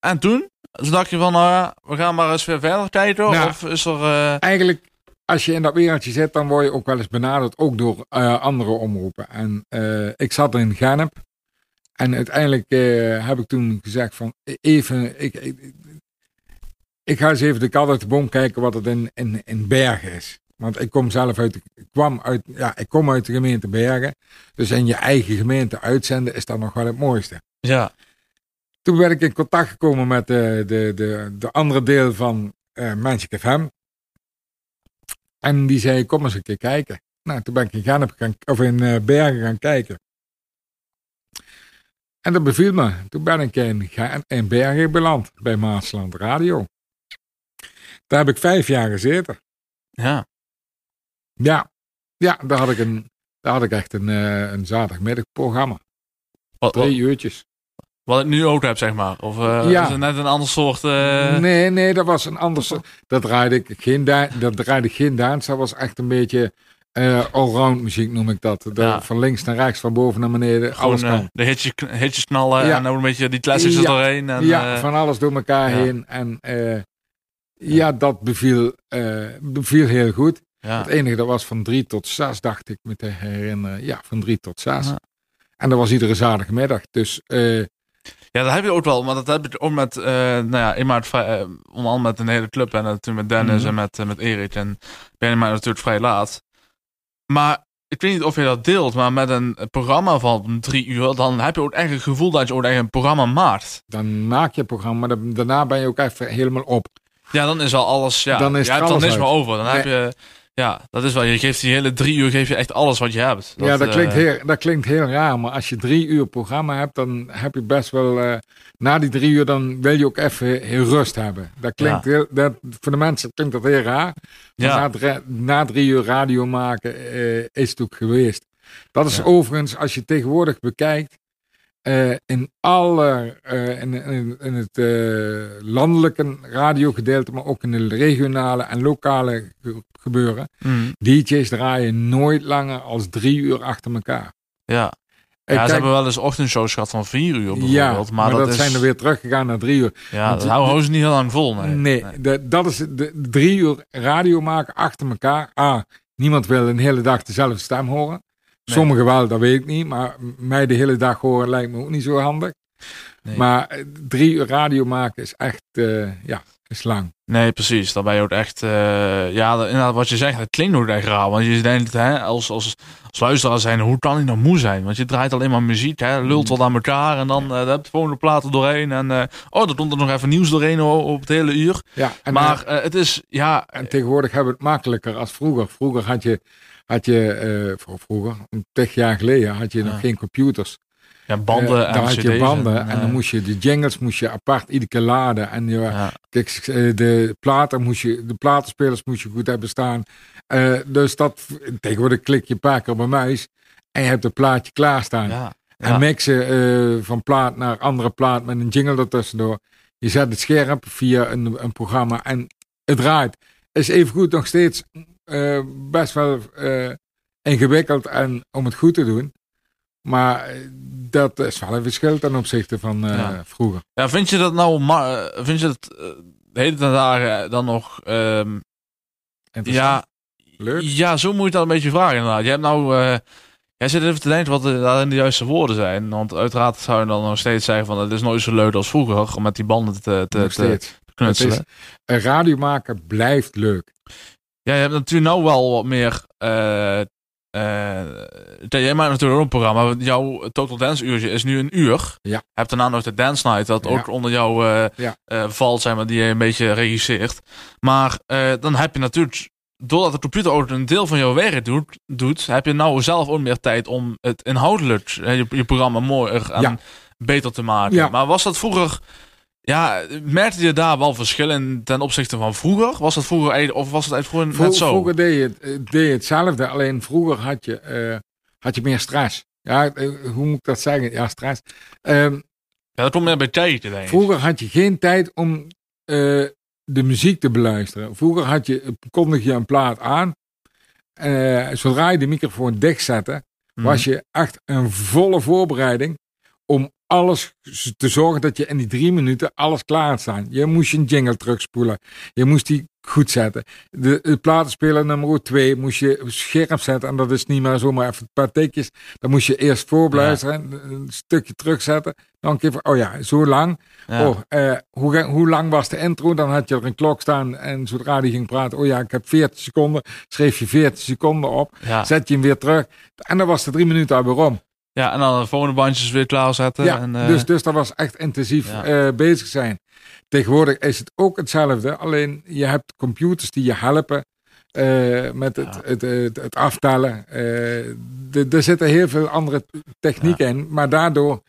en toen? Dacht je van, nou ja, we gaan maar eens weer verder kijken. Nou. of is er... eigenlijk als je in dat wereldje zit, dan word je ook wel eens benaderd. Ook door eh, andere omroepen. En eh, ik zat in Gennep. En uiteindelijk eh, heb ik toen gezegd van even... Ik, ik, ik ga eens even de kat uit de boom kijken wat het in, in, in Bergen is. Want ik kom zelf uit, ik kwam uit, ja, ik kom uit de gemeente Bergen. Dus in je eigen gemeente uitzenden is dat nog wel het mooiste. ja, Toen ben ik in contact gekomen met de, de, de, de andere deel van uh, Magic FM. En die zei, kom eens een keer kijken. Nou, toen ben ik in, Gennep gaan, of in uh, Bergen gaan kijken. En dat beviel me. Toen ben ik in, in Bergen beland, bij Maasland Radio. Daar heb ik vijf jaar gezeten. Ja. Ja, ja daar, had ik een, daar had ik echt een, uh, een zaterdagmiddagprogramma. Wat, Drie uurtjes. Wat ik nu ook heb, zeg maar. Of uh, ja. is het net een ander soort... Uh... Nee, nee, dat was een ander soort... Dat draaide ik geen, dat draaide geen dans. Dat was echt een beetje uh, allround muziek noem ik dat. De, Van links naar rechts, van boven naar beneden. Gewoon, alles kan. de hitjes, hitjes knallen ja. en dan een beetje die classics ja. doorheen. En, ja, van alles door elkaar heen. En ja. dat beviel, beviel heel goed. Het enige dat was van drie tot zes, dacht ik me te herinneren. Ja, van drie tot zes. En dat was iedere zaterdagmiddag. Dus ja, dat heb je ook wel. Maar dat heb je ook met, uh, nou ja, in maart vrij, uh, onder met een hele club. En natuurlijk met Dennis mm en met, uh, met Erik. En ben maar natuurlijk vrij laat. Maar ik weet niet of je dat deelt. Maar met een programma van drie uur. Dan heb je ook echt het gevoel dat je ook echt een programma maakt. Dan maak je een programma. Maar daarna ben je ook echt helemaal op. Ja, dan is al alles. Ja, dan is het dan is maar over. Dan heb je ja, dat is wel. Je geeft die hele drie uur geef je echt alles wat je hebt. Dat, ja, dat, klinkt heel, dat klinkt heel raar. Maar als je drie uur programma hebt, dan heb je best wel. Uh, na die drie uur, dan wil je ook even heel rust hebben. Dat klinkt heel, dat, voor de mensen klinkt dat heel raar. Ja. Na, na, drie uur radio maken uh, is het ook geweest. Dat is overigens, als je tegenwoordig bekijkt, uh, in alle, uh, in, in, in, het uh, landelijke radiogedeelte, maar ook in de regionale en lokale gebeuren. Mm. DJ's draaien nooit langer als drie uur achter elkaar. Ja. Ja, ze hebben wel eens ochtendshows gehad van vier uur bijvoorbeeld. Ja, maar, maar dat, zijn er weer teruggegaan naar drie uur. Ja, Want, dat houden ze niet heel lang vol. Nee, nee, De, dat is de, drie uur radio maken achter elkaar. Ah, niemand wil een hele dag dezelfde stem horen. Sommigen wel, dat weet ik niet. Maar mij de hele dag horen lijkt me ook niet zo handig. Nee. Maar eh, drie uur radio maken is echt, uh, ja, is lang. Nee, precies. Dan ben je ook echt, uh, ja, inderdaad wat je zegt, het klinkt ook echt raar. Want je denkt, hè, als, als, als luisteraar zijn, hoe kan ik nog moe zijn? Want je draait alleen maar muziek, hè, lult mm. wat aan elkaar en dan uh, heb je gewoon de platen doorheen. En uh, oh, er komt er nog even nieuws doorheen op het hele uur. Ja, en, maar het is, ja. En tegenwoordig hebben we het makkelijker als vroeger. Vroeger had je had je, vroeger, tig jaar geleden, had je nog geen computers. Ja, banden uh, Dan had je banden en, dan moest je de jingles moest je apart iedere keer laden. En je, kijk, eh, de platen moest je, de platenspelers moest je goed hebben staan. Uh, dus dat, tegenwoordig klik je een paar keer op een muis en je hebt het plaatje klaarstaan. Ja, En mixen uh, van plaat naar andere plaat met een jingle ertussendoor. Je zet het scherp via een, een programma en het draait. Is even goed nog steeds best wel ingewikkeld en om het goed te doen. Maar eh, dat is wel een verschil ten opzichte van uh, ja. vroeger. Ja, vind je dat nou, vind je het de hele dagen dan nog, um, ja, leuk? Ja, zo moet je dat een beetje vragen inderdaad. Je hebt nou, uh, jij zit even te denken wat daarin de juiste woorden zijn. Want uiteraard zou je dan nog steeds zeggen van het is nooit zo leuk als vroeger om met die banden te, te, te knutselen. een radio maken blijft leuk. Ja, je hebt natuurlijk nou wel wat meer. Uh, uh, jij maakt natuurlijk ook een programma. Jouw Total Dance uurtje is nu een uur. Ja. Je hebt daarna nog de Dance Night, dat ook onder jou uh, ja. valt, zeg maar, die je een beetje regisseert. Maar dan heb je natuurlijk, doordat de computer ook een deel van jouw werk doet, doet heb je nou zelf ook meer tijd om het inhoudelijk, je, je programma mooier en beter te maken. Maar was dat vroeger ja, merkte je daar wel verschillen ten opzichte van vroeger? Was dat vroeger of was het eigenlijk net zo? Vroeger deed je, eh, deed je hetzelfde, alleen vroeger had je, uh, had je meer stress. Ja, eh, hoe moet ik dat zeggen? Ja, stress. Um, ja, dat komt meer bij tijd, denk ik. Vroeger had je geen tijd om uh, de muziek te beluisteren. Vroeger had je, kondig je een plaat aan. Uh, zodra je de microfoon dicht zette, mm. was je echt een volle voorbereiding om alles te zorgen dat je in die drie minuten alles klaar had staan. Je moest je een jingle terugspoelen. Je moest die goed zetten. De, de platenspeler nummer twee moest je scherp zetten. En dat is niet maar zomaar even een paar tikjes. Dan moest je eerst voorbluisteren, een stukje terugzetten. Dan een keer van, oh ja, zo lang. Oh, hoe, hoe lang was de intro? Dan had je er een klok staan en zodra die ging praten, oh ja, ik heb 40 seconden. Schreef je 40 seconden op. Zet je hem weer terug. En dan was de drie minuten alweer om. Ja, en dan de volgende bandjes weer klaarzetten. Ja, en, uh, dus, dus dat was echt intensief ja. uh, bezig zijn. Tegenwoordig is het ook hetzelfde, alleen je hebt computers die je helpen uh, met het, ja. het, het, het, aftellen. er zitten heel veel andere technieken in, maar daardoor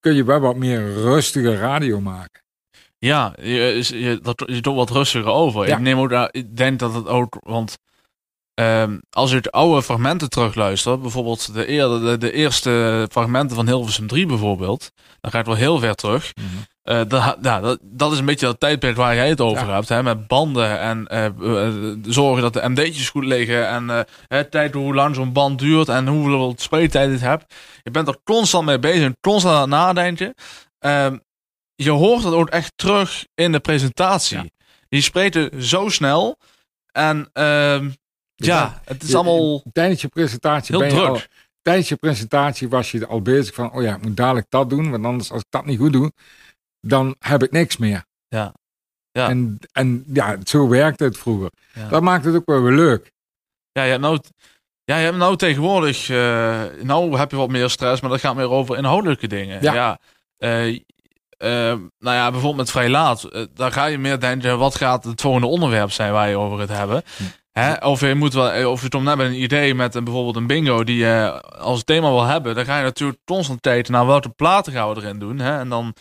kun je wel wat meer rustige radio maken. Ja, je, je, dat, je doet wat rustiger over. Ik neem ook, ik denk dat het ook, want um, als je het oude fragmenten terugluistert, bijvoorbeeld de, de, de, eerste fragmenten van Hilversum 3 bijvoorbeeld, dan ga je wel heel ver terug. Mm -hmm. uh, dat, ja, dat, dat, is een beetje dat tijdperk waar jij het over ja. hebt, hè, met banden en uh, zorgen dat de MD'tjes goed liggen en uh, tijd hoe lang zo'n band duurt en hoeveel speeltijd het hebt. Je bent er constant mee bezig, constant aan het nadenken. Um, je hoort het ook echt terug in de presentatie. Ja. Die spreekt er zo snel en um, ja, het is allemaal. Tijdens je presentatie heel ben je druk. Al, tijdens je presentatie was je al bezig van: oh ja, ik moet dadelijk dat doen, want anders als ik dat niet goed doe, dan heb ik niks meer. Ja. ja. En, en ja, zo werkte het vroeger. Ja. Dat maakt het ook wel weer leuk. Ja, je hebt nou, ja, je hebt nou tegenwoordig, uh, nou heb je wat meer stress, maar dat gaat meer over inhoudelijke dingen. Ja. ja. Uh, uh, nou ja, bijvoorbeeld met vrij laat, daar ga je meer denken, wat gaat het volgende onderwerp zijn waar je over het hebben. Hè? Of je moet wel, of je komt net met een idee met een, bijvoorbeeld een bingo die je als thema wil hebben, dan ga je natuurlijk constant kijken naar welke platen gaan we erin doen. Hè? En dan,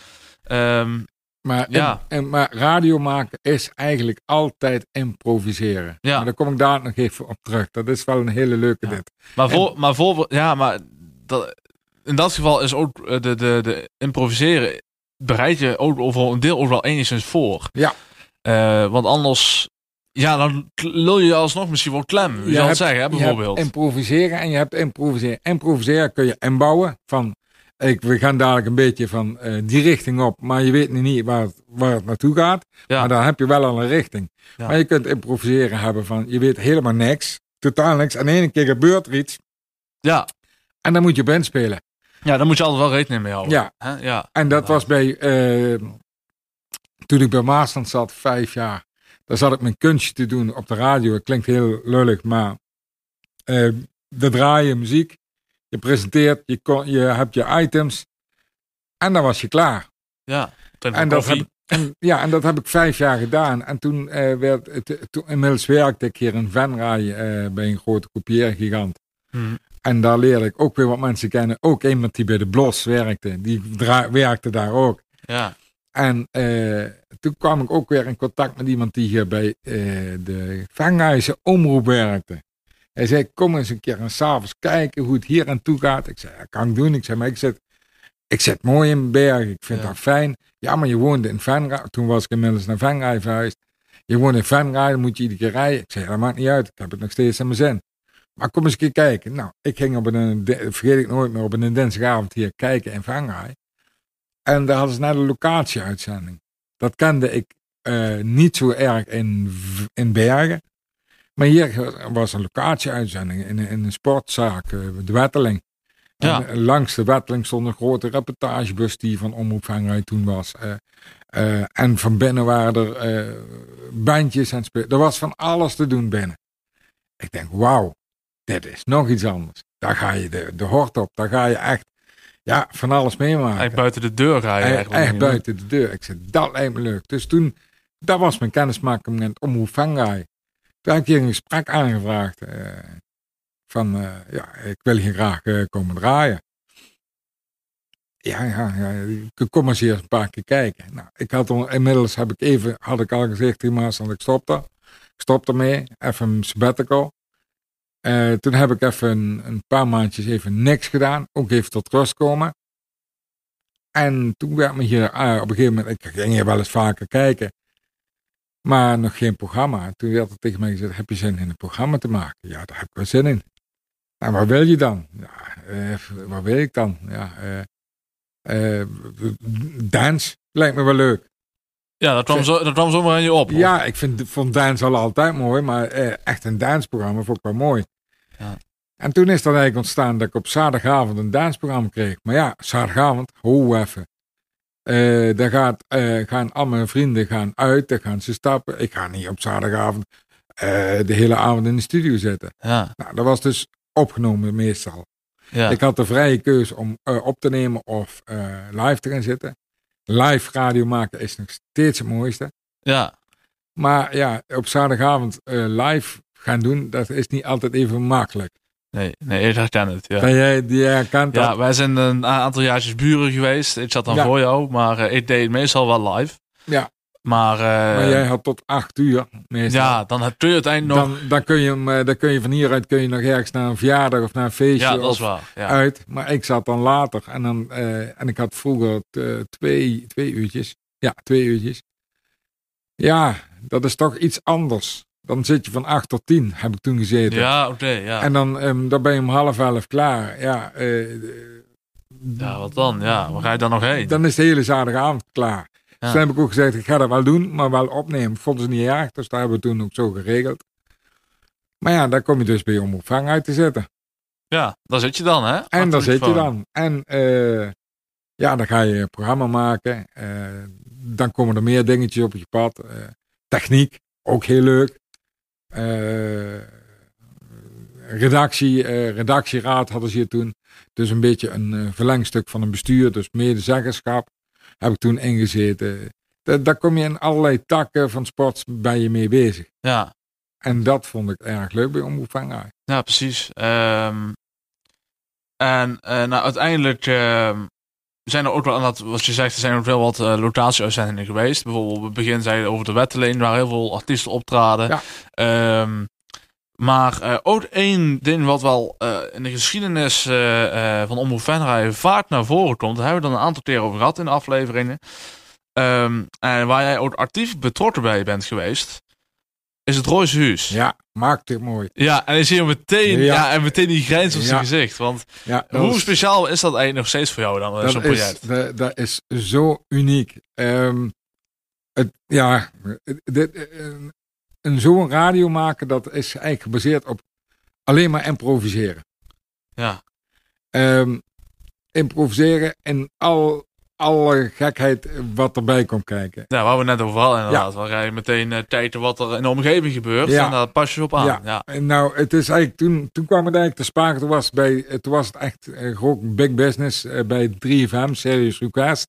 um, maar, ja. en, en, maar radio maken is eigenlijk altijd improviseren. Ja. Maar daar kom ik daar nog even op terug. Dat is wel een hele leuke ja. dit. Maar voor, en, maar voor, ja, maar dat, in dat geval is ook de, de, de improviseren bereid je ook over een deel wel enigszins voor. Ja. Uh, want anders ja, dan lul je alsnog misschien wel klem. Je, je zal het zeggen, hè, bijvoorbeeld. Improviseren en je hebt improviseren. Improviseren kun je inbouwen van... Ik, we gaan dadelijk een beetje van uh, die richting op, maar je weet niet waar het, waar het naartoe gaat. Ja. Maar dan heb je wel al een richting. Ja. Maar je kunt improviseren hebben van, je weet helemaal niks, totaal niks. En ene keer gebeurt er iets. Ja. En dan moet je band spelen. Ja, dan moet je altijd wel rekening mee houden. Ja. Ja. En dat was bij, uh, toen ik bij Maasland zat, vijf jaar. Daar zat ik mijn kunstje te doen op de radio. Het klinkt heel lullig, maar uh, we draaien muziek. Je presenteert, je, kon, je hebt je items. En dan was je klaar. Ja, en dat, heb, en, ja, en dat heb ik vijf jaar gedaan. En toen uh, werd het, toen, inmiddels werkte ik hier in Venray uh, bij een grote kopieergigant. Hmm. En daar leerde ik ook weer wat mensen kennen. Ook iemand die bij de Blos werkte. Die werkte daar ook. Ja. En uh, toen kwam ik ook weer in contact met iemand die hier bij uh, de Vanghuizen omroep werkte. Hij zei, kom eens een keer en s'avonds kijken hoe het hier aan toe gaat. Ik zei, ja, kan ik doen. Ik zei, maar ik zit, ik zit mooi in Bergen. Ik vind Ja. dat fijn. Ja, maar je woonde in Venray. Toen was ik inmiddels naar Venray verhuisd. Je woont in Venray, dan moet je iedere keer rijden. Ik zei, dat maakt niet uit. Ik heb het nog steeds in mijn zin. Maar kom eens een keer kijken. Nou, ik ging op een, vergeet ik nooit meer, op een dinsdagavond hier kijken in Venray. En daar hadden ze net een locatieuitzending. Dat kende ik uh, niet zo erg in, in Bergen. Maar hier was een locatieuitzending in, in een sportzaak, uh, de Wetteling. Ja. En langs de Wetteling stond een grote reportagebus die van Omroep Venray toen was. Uh, en van binnen waren er bandjes en spelen. Er was van alles te doen binnen. Ik denk, wauw, dit is nog iets anders. Daar ga je de, de hort op. Daar ga je echt ja, van alles meemaken. Eigenlijk buiten de deur je eigenlijk. Echt buiten de deur. Ik zei, dat lijkt me leuk. Dus toen, dat was mijn kennismaking om hoe Venray. Toen heb ik hier een gesprek aangevraagd. Uh, van, uh, ja, ik wil hier graag uh, komen draaien. Ja, ja, ja, ik kom eens eerst een paar keer kijken. Nou, ik had al, inmiddels heb ik even, had ik al gezegd tegen Maas, dat ik stopte. Ik stopte mee, even een sabbatical. Uh, toen heb ik even een, paar maandjes even niks gedaan. Ook even tot rust komen. En toen werd me hier uh, op een gegeven moment, ik ging hier wel eens vaker kijken. Maar nog geen programma. Toen werd er tegen mij gezegd, heb je zin in een programma te maken? Ja, daar heb ik wel zin in. En wat wil je dan? Ja, uh, wat wil ik dan? Ja, dance lijkt me wel leuk. Ja, dat kwam, zo, dat kwam zomaar aan je op. Ja, ik vind, vond dance al altijd mooi, maar eh, echt een danceprogramma vond ik wel mooi. Ja. En toen is dat eigenlijk ontstaan dat ik op zaterdagavond een danceprogramma kreeg. Maar ja, zaterdagavond, ho even. Uh, daar gaat, uh, gaan al mijn vrienden gaan uit, daar gaan ze stappen. Ik ga niet op zaterdagavond uh, de hele avond in de studio zitten. Ja. Nou, dat was dus opgenomen meestal. Ik had de vrije keuze om op te nemen of live te gaan zitten. Live radio maken is nog steeds het mooiste. Ja. Maar ja, op zaterdagavond live gaan doen, dat is niet altijd even makkelijk. Nee, nee, ik herken het. Ja. Ben jij die herkent dat? Ja, wij zijn een aantal jaartjes buren geweest. Ik zat dan voor jou, maar uh, ik deed meestal wel live. Ja. Maar, maar jij had tot acht uur meestal. Ja, dan heb je uiteindelijk nog... Dan, dan, kun je, hem, dan kun je van hieruit kun je nog ergens naar een verjaardag of naar een feestje ja, dat is waar, ja. uit. Maar ik zat dan later en, dan, uh, en ik had vroeger twee, twee uurtjes. Ja, twee uurtjes. Ja, dat is toch iets anders. Dan zit je van 8 tot 10, heb ik toen gezeten. Ja, oké, ja. En dan, um, dan ben je om half elf klaar. Ja, uh, ja, wat dan? Ja, waar ga je dan nog heen? Dan is de hele zaterdagavond klaar. Dus toen heb ik ook gezegd, ik ga dat wel doen, maar wel opnemen. Vonden ze niet erg, dus daar hebben we toen ook zo geregeld. Maar ja, daar kom je dus bij om opvang uit te zetten. Ja, daar zit je dan, hè? En daar zit je dan. En uh, ja, dan ga je een programma maken. Uh, dan komen er meer dingetjes op je pad. techniek, ook heel leuk. Redactie, redactieraad hadden ze hier toen. Dus een beetje een verlengstuk van een bestuur, dus medezeggenschap. Heb ik toen ingezeten. Da daar kom je in allerlei takken van sport bij je mee bezig. Ja. En dat vond ik erg leuk bij Omroep. Ja, precies. Um, en nou, uiteindelijk uh, zijn er ook wel, dat, wat je zegt, er zijn ook wel wat uh, locatieuitzendingen geweest. Bijvoorbeeld op het begin zei je over de Wetteleen, waar heel veel artiesten optraden. Ja. Um, maar uh, ook één ding wat wel uh, in de geschiedenis van Omroep Venray vaak naar voren komt. Daar hebben we dan een aantal keer over gehad in de afleveringen. Um, en waar jij ook actief betrokken bij bent geweest is het Royce Huis. Ja, maakt het mooi. Ja, en dan zie je meteen, ja. en meteen die grijns op zijn gezicht. Want hoe speciaal is dat eigenlijk nog steeds voor jou dan, zo'n project? Dat, dat, is zo uniek. Um, het, ja, dit, een zo'n radio maken, dat is eigenlijk gebaseerd op alleen maar improviseren. Ja. Um, improviseren in al alle gekheid wat erbij komt kijken. Ja, waar we net over hadden inderdaad. Ja. Waar ga je meteen uh, kijken wat er in de omgeving gebeurt. Ja. En daar pas je op aan. Ja. ja. En nou, het is eigenlijk, toen, toen kwam het eigenlijk te sprake. Toen was, bij, toen was het echt uh, gewoon big business uh, bij 3FM, Serious Request.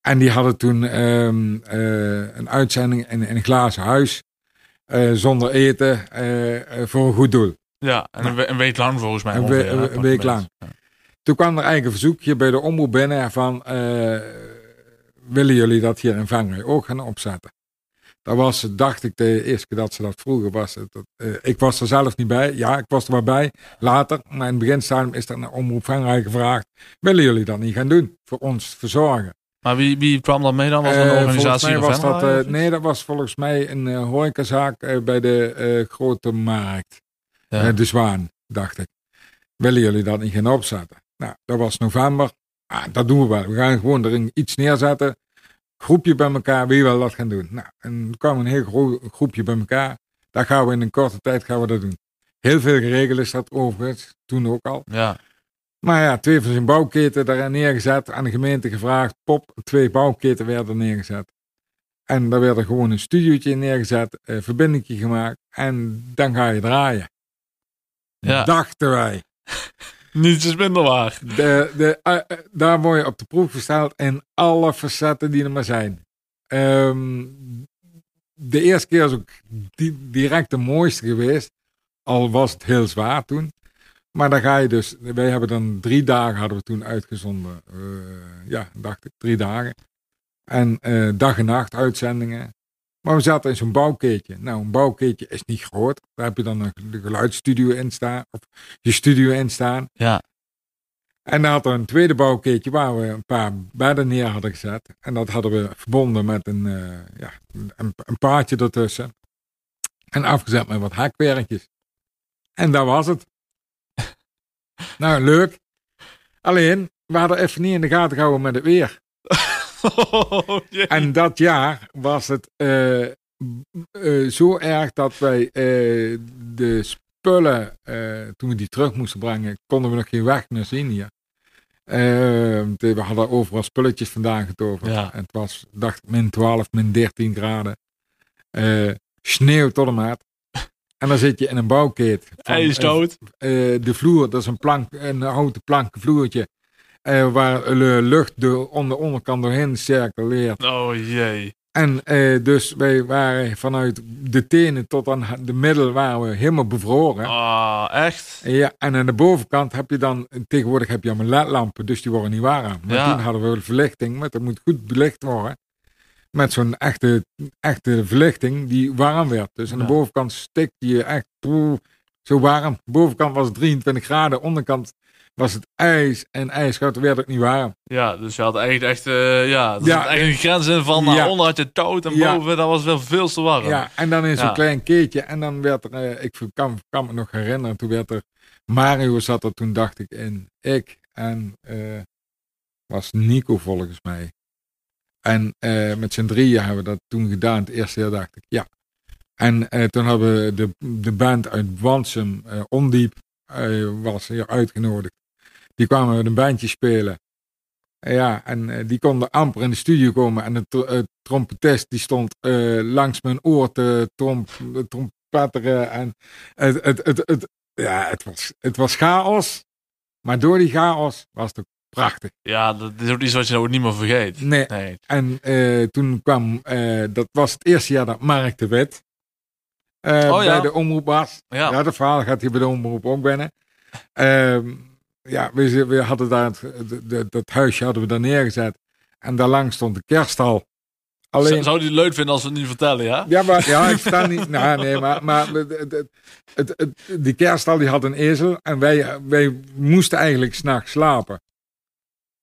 En die hadden toen um, een uitzending in, in, een glazen huis. Zonder eten, voor een goed doel. Ja, en nou, een, week lang volgens mij. Een, ongeveer, een, een week lang. Toen kwam er eigenlijk een verzoekje bij de omroep binnen van, willen jullie dat hier in Vangrij ook gaan opzetten? Dat was, dacht ik, de eerste keer dat ze dat vroegen was. Het, uh, ik was er zelf niet bij. Ja, ik was er wel bij. Later, maar in het begin is er naar omroep Vangrij gevraagd, willen jullie dat niet gaan doen? Voor ons verzorgen. Maar wie, wie kwam dan mee dan? Was een organisatie uh, was dat, uh, Nee, dat was volgens mij een uh, horecazaak bij de grote markt. Ja. de Zwaan, dacht ik. Willen jullie dat niet gaan opzetten? Nou, dat was november. Ah, dat doen we wel. We gaan gewoon er iets neerzetten. Groepje bij elkaar, wie wil dat gaan doen? Nou, en er kwam een heel groot groepje bij elkaar. Daar gaan we in een korte tijd gaan we dat doen. Heel veel geregeld is dat overigens, toen ook al. Ja. Maar ja, twee van zijn bouwketen daar neergezet, aan de gemeente gevraagd. Pop, twee bouwketen werden neergezet. En daar werd er gewoon een studiootje neergezet, een verbinding gemaakt en dan ga je draaien. Ja. Dachten wij. Niets is minder waar. De, de, uh, daar word je op de proef gesteld in alle facetten die er maar zijn. Um, de eerste keer is ook di direct de mooiste geweest. Al was het heel zwaar toen. Maar dan ga je dus, wij hebben dan drie dagen hadden we toen uitgezonden. Uh, ja, dacht ik, drie dagen. En uh, dag en nacht uitzendingen. Maar we zaten in zo'n bouwkeetje. Nou, een bouwkeetje is niet groot. Daar heb je dan een geluidsstudio in staan. Of je studio in staan. Ja. En dan had er een tweede bouwkeetje waar we een paar bedden neer hadden gezet. En dat hadden we verbonden met een, uh, ja, een, een paardje ertussen. En afgezet met wat hakwerkjes. En dat was het. nou, leuk. Alleen, we hadden even niet in de gaten gehouden met het weer. Oh, en dat jaar was het uh, uh, zo erg dat wij uh, de spullen, toen we die terug moesten brengen, konden we nog geen weg meer zien hier. we hadden overal spulletjes vandaan getoverd. Ja. En het was, dacht ik, min 12, min 13 graden. sneeuw tot de maat. En dan zit je in een bouwkeet. Hij is dood. Uh, de vloer, dat is een plank, een houten plank vloertje. Uh, waar de lucht de onder onderkant doorheen circuleert. Oh jee. En uh, dus wij waren vanuit de tenen tot aan de middel waren we helemaal bevroren. Ah, echt? Ja, en aan de bovenkant heb je dan, tegenwoordig heb je allemaal ledlampen, dus die worden niet warm. Maar ja. toen hadden we verlichting, maar dat moet goed belicht worden. Met zo'n echte, echte verlichting die warm werd. Dus aan de bovenkant stikte je echt zo warm. Bovenkant was 23 graden, onderkant was het ijs en ijskoud, werd het niet warm. Ja, dus je had eigenlijk echt, uh, ja, er ja, echt een grens in van ja. onder had je touw en boven, dat was wel veel te warm. Ja, en dan in zo'n klein keertje en dan werd er, uh, ik kan, kan me nog herinneren, toen werd er, Mario zat er toen dacht ik in, ik en uh, was Nico volgens mij. En met z'n drieën hebben we dat toen gedaan. Het eerste jaar dacht ik, ja. En toen hebben we de, de band uit Wansum, Ondiep, was hier uitgenodigd. Die kwamen met een bandje spelen. Ja, en uh, die konden amper in de studio komen. En de tr uh, trompetist die stond uh, langs mijn oor te tromp trompetteren. En het, het, het, het, ja, het, was, het was chaos. Maar door die chaos was het prachtig. Ja, dat is ook iets wat je ook niet meer vergeet. Nee. nee. En toen kwam, dat was het eerste jaar dat Mark de Wet oh, bij de omroep was. Ja. ja, dat verhaal gaat hier bij de omroep ook binnen. Ehm, ja, we, we hadden daar het, dat huisje hadden we daar neergezet. En daarlangs stond de kerststal. Alleen... Zou die leuk vinden als we het niet vertellen, ja? Ja, maar ja, ik sta niet. Nou, nee, maar, maar het, het, die kerststal die had een ezel en wij, wij moesten eigenlijk s'nachts slapen.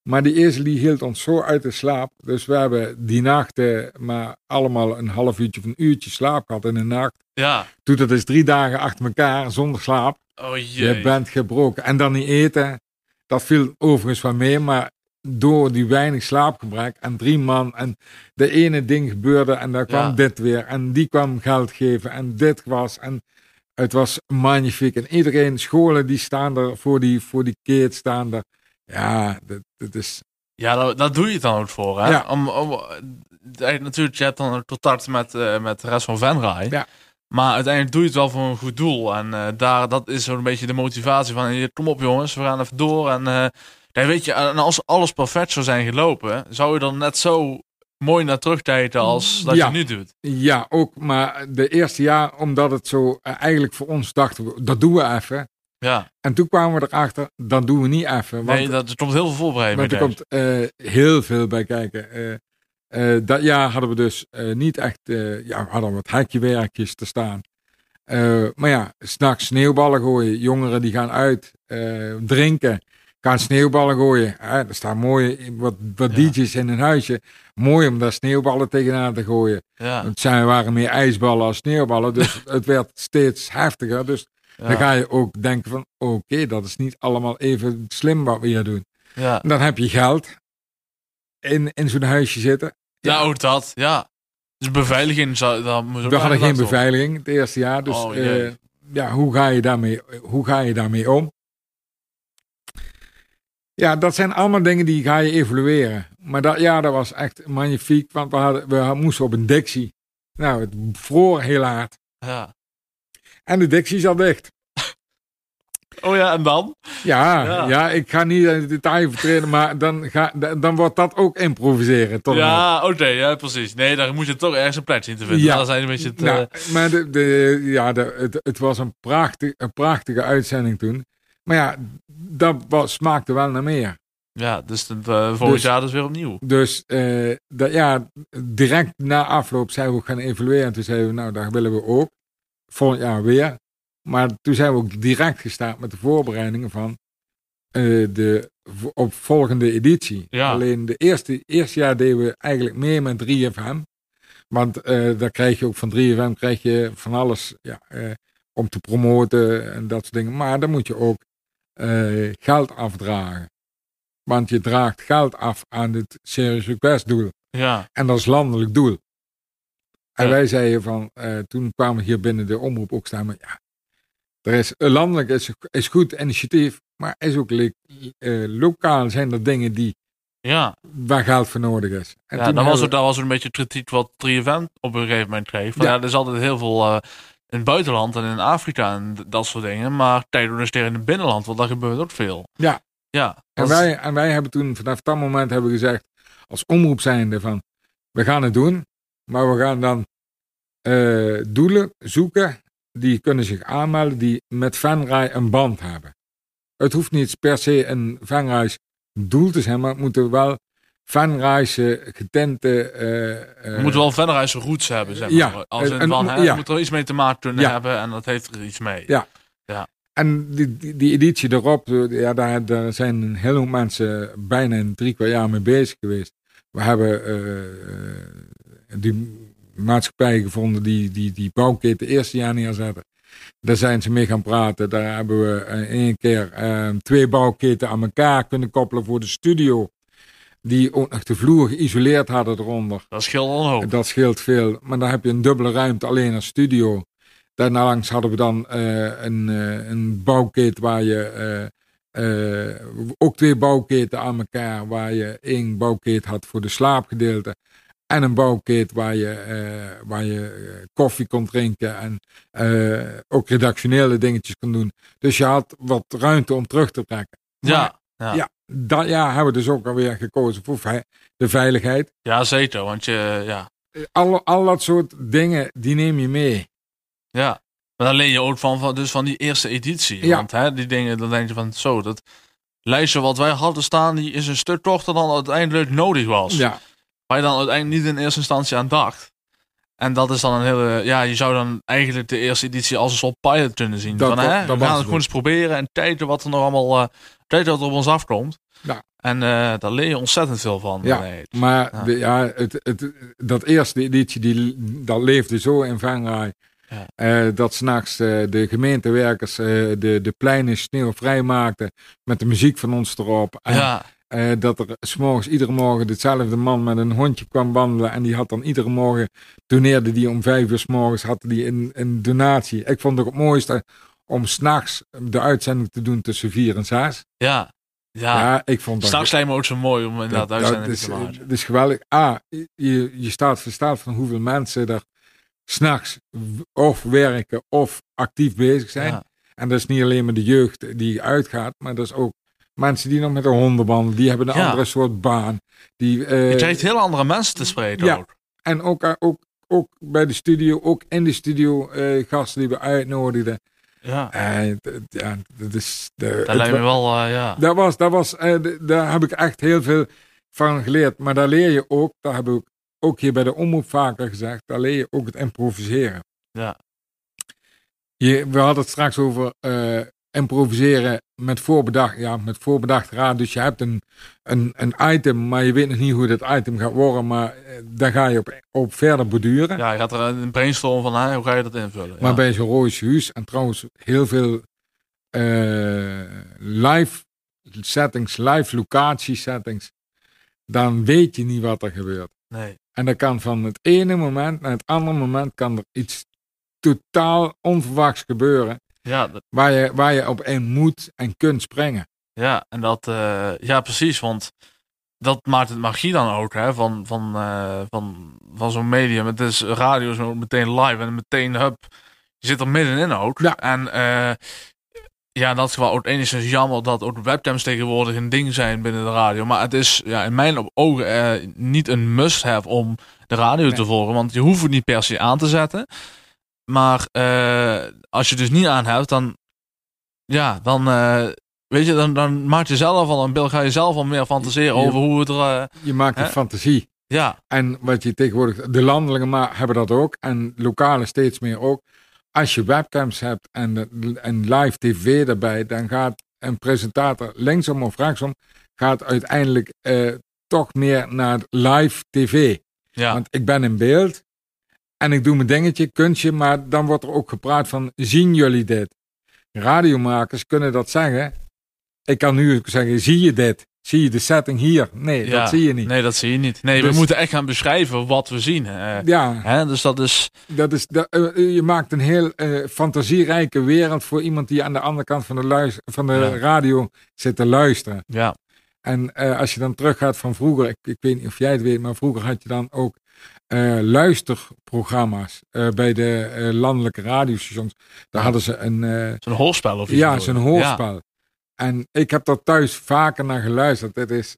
Maar die ezel die hield ons zo uit de slaap. Dus we hebben die nachten maar allemaal een half uurtje of een uurtje slaap gehad in de nacht. Ja. Toen dat is drie dagen achter elkaar zonder slaap. Oh jee. Je bent gebroken. En dan niet eten. Dat viel overigens wel mee. Maar door die weinig slaapgebrek en drie man. En de ene ding gebeurde en daar kwam dit weer. En die kwam geld geven en dit was. En het was magnifiek. En iedereen, scholen die staan er voor die, voor die keet staan er. Ja, dat, dat is... Ja, dat, dat doe je dan ook voor. Hè? Ja. Om, om, natuurlijk, je hebt dan contact met, uh, met de rest van Venray. Ja. Maar uiteindelijk doe je het wel voor een goed doel. En uh, daar, dat is zo'n beetje de motivatie van... Kom op jongens, we gaan even door. En uh, weet je, en als alles perfect zou zijn gelopen... zou je dan net zo mooi naar terugtijden als dat je nu doet. Ja, ook. Maar de eerste jaar, omdat het zo... eigenlijk voor ons dachten we, dat doen we even. Ja. En toen kwamen we erachter, dat doen we niet even. Want, nee, dat, er komt heel veel voorbereiding Want er komt uh, heel veel bij kijken. Uh, uh, dat jaar hadden we dus niet echt, ja, we hadden wat hekjewerkjes te staan. maar ja, s'nachts sneeuwballen gooien. Jongeren die gaan uit drinken, gaan sneeuwballen gooien. er staan mooie, wat, wat ja. DJ's in een huisje. Mooi om daar sneeuwballen tegenaan te gooien. Ja. Het zijn, waren meer ijsballen als sneeuwballen, dus het werd steeds heftiger. Dus dan ga je ook denken van, oké, dat is niet allemaal even slim wat we hier doen. Ja. Dan heb je geld in, in zo'n huisje zitten. Ja, ook dat, ja. Dus beveiliging, dat moet We hadden geen beveiliging het eerste jaar. Dus oh, uh, ja, hoe ga, je daarmee, hoe ga je daarmee om? Ja, dat zijn allemaal dingen die ga je evalueren. Maar dat, ja, dat was echt magnifiek, want we, hadden, we moesten op een dictie. Nou, het vroor heel hard. Ja. En de dictie zat dicht. Oh ja, en dan? Ja, ja, ik ga niet in detail vertreden, maar dan, ga, dan wordt dat ook improviseren. Toch ja, oké, ja, precies. Nee, daar moet je toch ergens een plek zien te vinden. Ja. Dan zijn een beetje het, nou, uh... Maar de, de, ja, de, het, het was een, prachtig, een prachtige uitzending toen. Maar ja, dat was, smaakte wel naar meer. Ja, dus het, uh, volgend dus, jaar dus weer opnieuw. Dus uh, dat, ja, direct na afloop zijn we gaan evalueren. En toen zeiden we, nou, daar willen we ook volgend jaar weer. Maar toen zijn we ook direct gestart met de voorbereidingen van uh, de opvolgende editie. Ja. Alleen de eerste, eerste jaar deden we eigenlijk meer met 3FM. Want uh, daar krijg je ook van 3FM krijg je van alles ja, uh, om te promoten en dat soort dingen. Maar dan moet je ook geld afdragen. Want je draagt geld af aan het Serious Request doel. Ja. En dat is landelijk doel. En wij zeiden van, uh, toen kwamen we hier binnen de omroep ook staan, maar ja, er is landelijk is, is goed initiatief, maar is ook uh, lokaal zijn er dingen die ja. waar geld voor nodig is. En ja, dat was, het, dat was een beetje kritiek wat 3FM op een gegeven moment kreeg. Van, ja. ja. er is altijd heel veel uh, in het buitenland en in Afrika en dat soort dingen. Maar tijdondersteunen in het binnenland, want daar gebeurt ook veel. Ja. Ja. En wij, en wij hebben toen vanaf dat moment hebben gezegd, als omroep zijnde van, we gaan het doen, maar we gaan dan uh, doelen zoeken die kunnen zich aanmelden die met Venray een band hebben. Het hoeft niet per se een Venrays doel te zijn, maar het moeten wel Venrayse getente... Uh, uh, moet wel Venrayse roots hebben, zeg maar. Ja, Als in van, hè, ja. moet er iets mee te maken kunnen ja. hebben en dat heeft er iets mee. Ja. ja. En die, die, die editie erop, ja, daar, daar zijn een heleboel mensen bijna een drie kwart jaar mee bezig geweest. We hebben uh, die maatschappij gevonden die die, die bouwketen eerste jaar neerzetten. Daar zijn ze mee gaan praten. Daar hebben we één keer twee bouwketen aan elkaar kunnen koppelen voor de studio die ook nog de vloer geïsoleerd hadden eronder. Dat scheelt al. Dat scheelt veel. Maar dan heb je een dubbele ruimte alleen als studio. Daarnalangs hadden we dan uh, een, uh, een bouwketen waar je... Ook twee bouwketen aan elkaar, waar je één bouwkeet had voor de slaapgedeelte. En een bouwkeet waar je, waar je koffie kon drinken en ook redactionele dingetjes kon doen. Dus je had wat ruimte om terug te trekken. Ja, ja. ja dat jaar hebben we dus ook alweer gekozen voor de veiligheid. Ja, zeker. Want je, ja. Al, al dat soort dingen, die neem je mee. Ja. Maar dan leer je ook van, van, dus van die eerste editie. Ja. Want hè, die dingen, dan denk je van zo, dat lijstje wat wij hadden staan, die is een stuk korter dan uiteindelijk nodig was. Ja. Waar je dan uiteindelijk niet in eerste instantie aan dacht. En dat is dan een hele, ja, je zou dan eigenlijk de eerste editie als een soort pilot kunnen zien. Dat, van, hè, we gaan het gewoon eens proberen en kijken wat er nog allemaal, uh, kijken wat er op ons afkomt. Ja. En uh, daar leer je ontzettend veel van. Ja, maar ja. De, ja, het, het, dat eerste editie, die, dat leefde zo in. Ja. Uh, dat s'nachts uh, de gemeentewerkers de, de pleinen sneeuwvrij maakten met de muziek van ons erop. En, ja. Uh, dat er s'morgens iedere morgen dezelfde man met een hondje kwam wandelen. En die had dan iedere morgen, doneerde die om vijf uur s morgens, had die een, een donatie. Ik vond het ook het mooiste om s'nachts de uitzending te doen tussen vier en zes. Ja. Ja, ja ik vond dat... Straks lijkt me ook zo mooi om inderdaad dat, uitzending te maken. Het is geweldig. Ah, je, je staat verstaat van hoeveel mensen er s'nachts of werken of actief bezig zijn. Ja. En dat is niet alleen maar de jeugd die uitgaat, maar dat is ook mensen die nog met een hondenband, die hebben een andere soort baan. Die, uh, je krijgt heel andere mensen te spreken ja. ook. En ook, uh, ook, ook bij de studio, ook in de studio, uh, gasten die we uitnodigden. Ja. Uh, ja, dat is. De, dat lijkt me wel, ja. Dat was, dat was, daar heb ik echt heel veel van geleerd. Maar daar leer je ook, daar heb ik ook hier bij de omroep vaker gezegd, daar leer je ook het improviseren. Ja. Je, we hadden het straks over improviseren met voorbedacht, ja, met voorbedacht raad. Dus je hebt een, een, een item, maar je weet nog niet hoe dat item gaat worden. Maar eh, daar ga je op, op verder borduren. Ja, je gaat er een brainstorm van, hoe ga je dat invullen? Maar bij zo'n rode huis en trouwens heel veel uh, live settings, live locatie settings, dan weet je niet wat er gebeurt. Nee. En dan kan van het ene moment naar het andere moment kan er iets totaal onverwachts gebeuren. Ja, dat... waar, je, waar je op een moet en kunt springen. Ja, en dat, uh, ja, precies. Want dat maakt het magie dan ook, hè, van, van, uh, van, van zo'n medium. Het is radio zo meteen live en meteen, hup, je zit er middenin ook. Ja. En uh, ja, dat is wel ook enigszins jammer dat ook webcams tegenwoordig een ding zijn binnen de radio. Maar het is ja, in mijn ogen niet een must-have om de radio nee. te volgen. Want je hoeft het niet per se aan te zetten. Maar uh, als je dus niet aan hebt, dan. Ja, dan. Uh, weet je, dan, dan maak je zelf al een beeld. Ga je zelf al meer fantaseren je, over hoe het er. Uh, je maakt een fantasie. Ja. En wat je tegenwoordig. De landelijke maar hebben dat ook. En lokale steeds meer ook. Als je webcams hebt en, en live tv erbij, dan gaat een presentator linksom of rechtsom. gaat uiteindelijk toch meer naar live tv. Ja. Want ik ben in beeld. En ik doe mijn dingetje, kunstje, maar dan wordt er ook gepraat van, zien jullie dit? Radiomakers kunnen dat zeggen. Ik kan nu zeggen, zie je dit? Zie je de setting hier? Nee, ja, dat zie je niet. Nee, dat zie je niet. Nee, Dus- we moeten echt gaan beschrijven wat we zien. eh. Ja, hè? Dus dat is... dat is, dat, eh, je maakt een heel eh, fantasierijke wereld voor iemand die aan de andere kant van de, luis, van de Ja. radio zit te luisteren. Ja, En eh, als je dan teruggaat van vroeger, ik, ik weet niet of jij het weet, maar vroeger had je dan ook eh, luisterprogramma's eh, bij de eh, landelijke radiostations. Daar hadden ze een... Zo'n hoorspel of iets. ja, zo'n hoorspel. En ik heb daar thuis vaker naar geluisterd. Het is,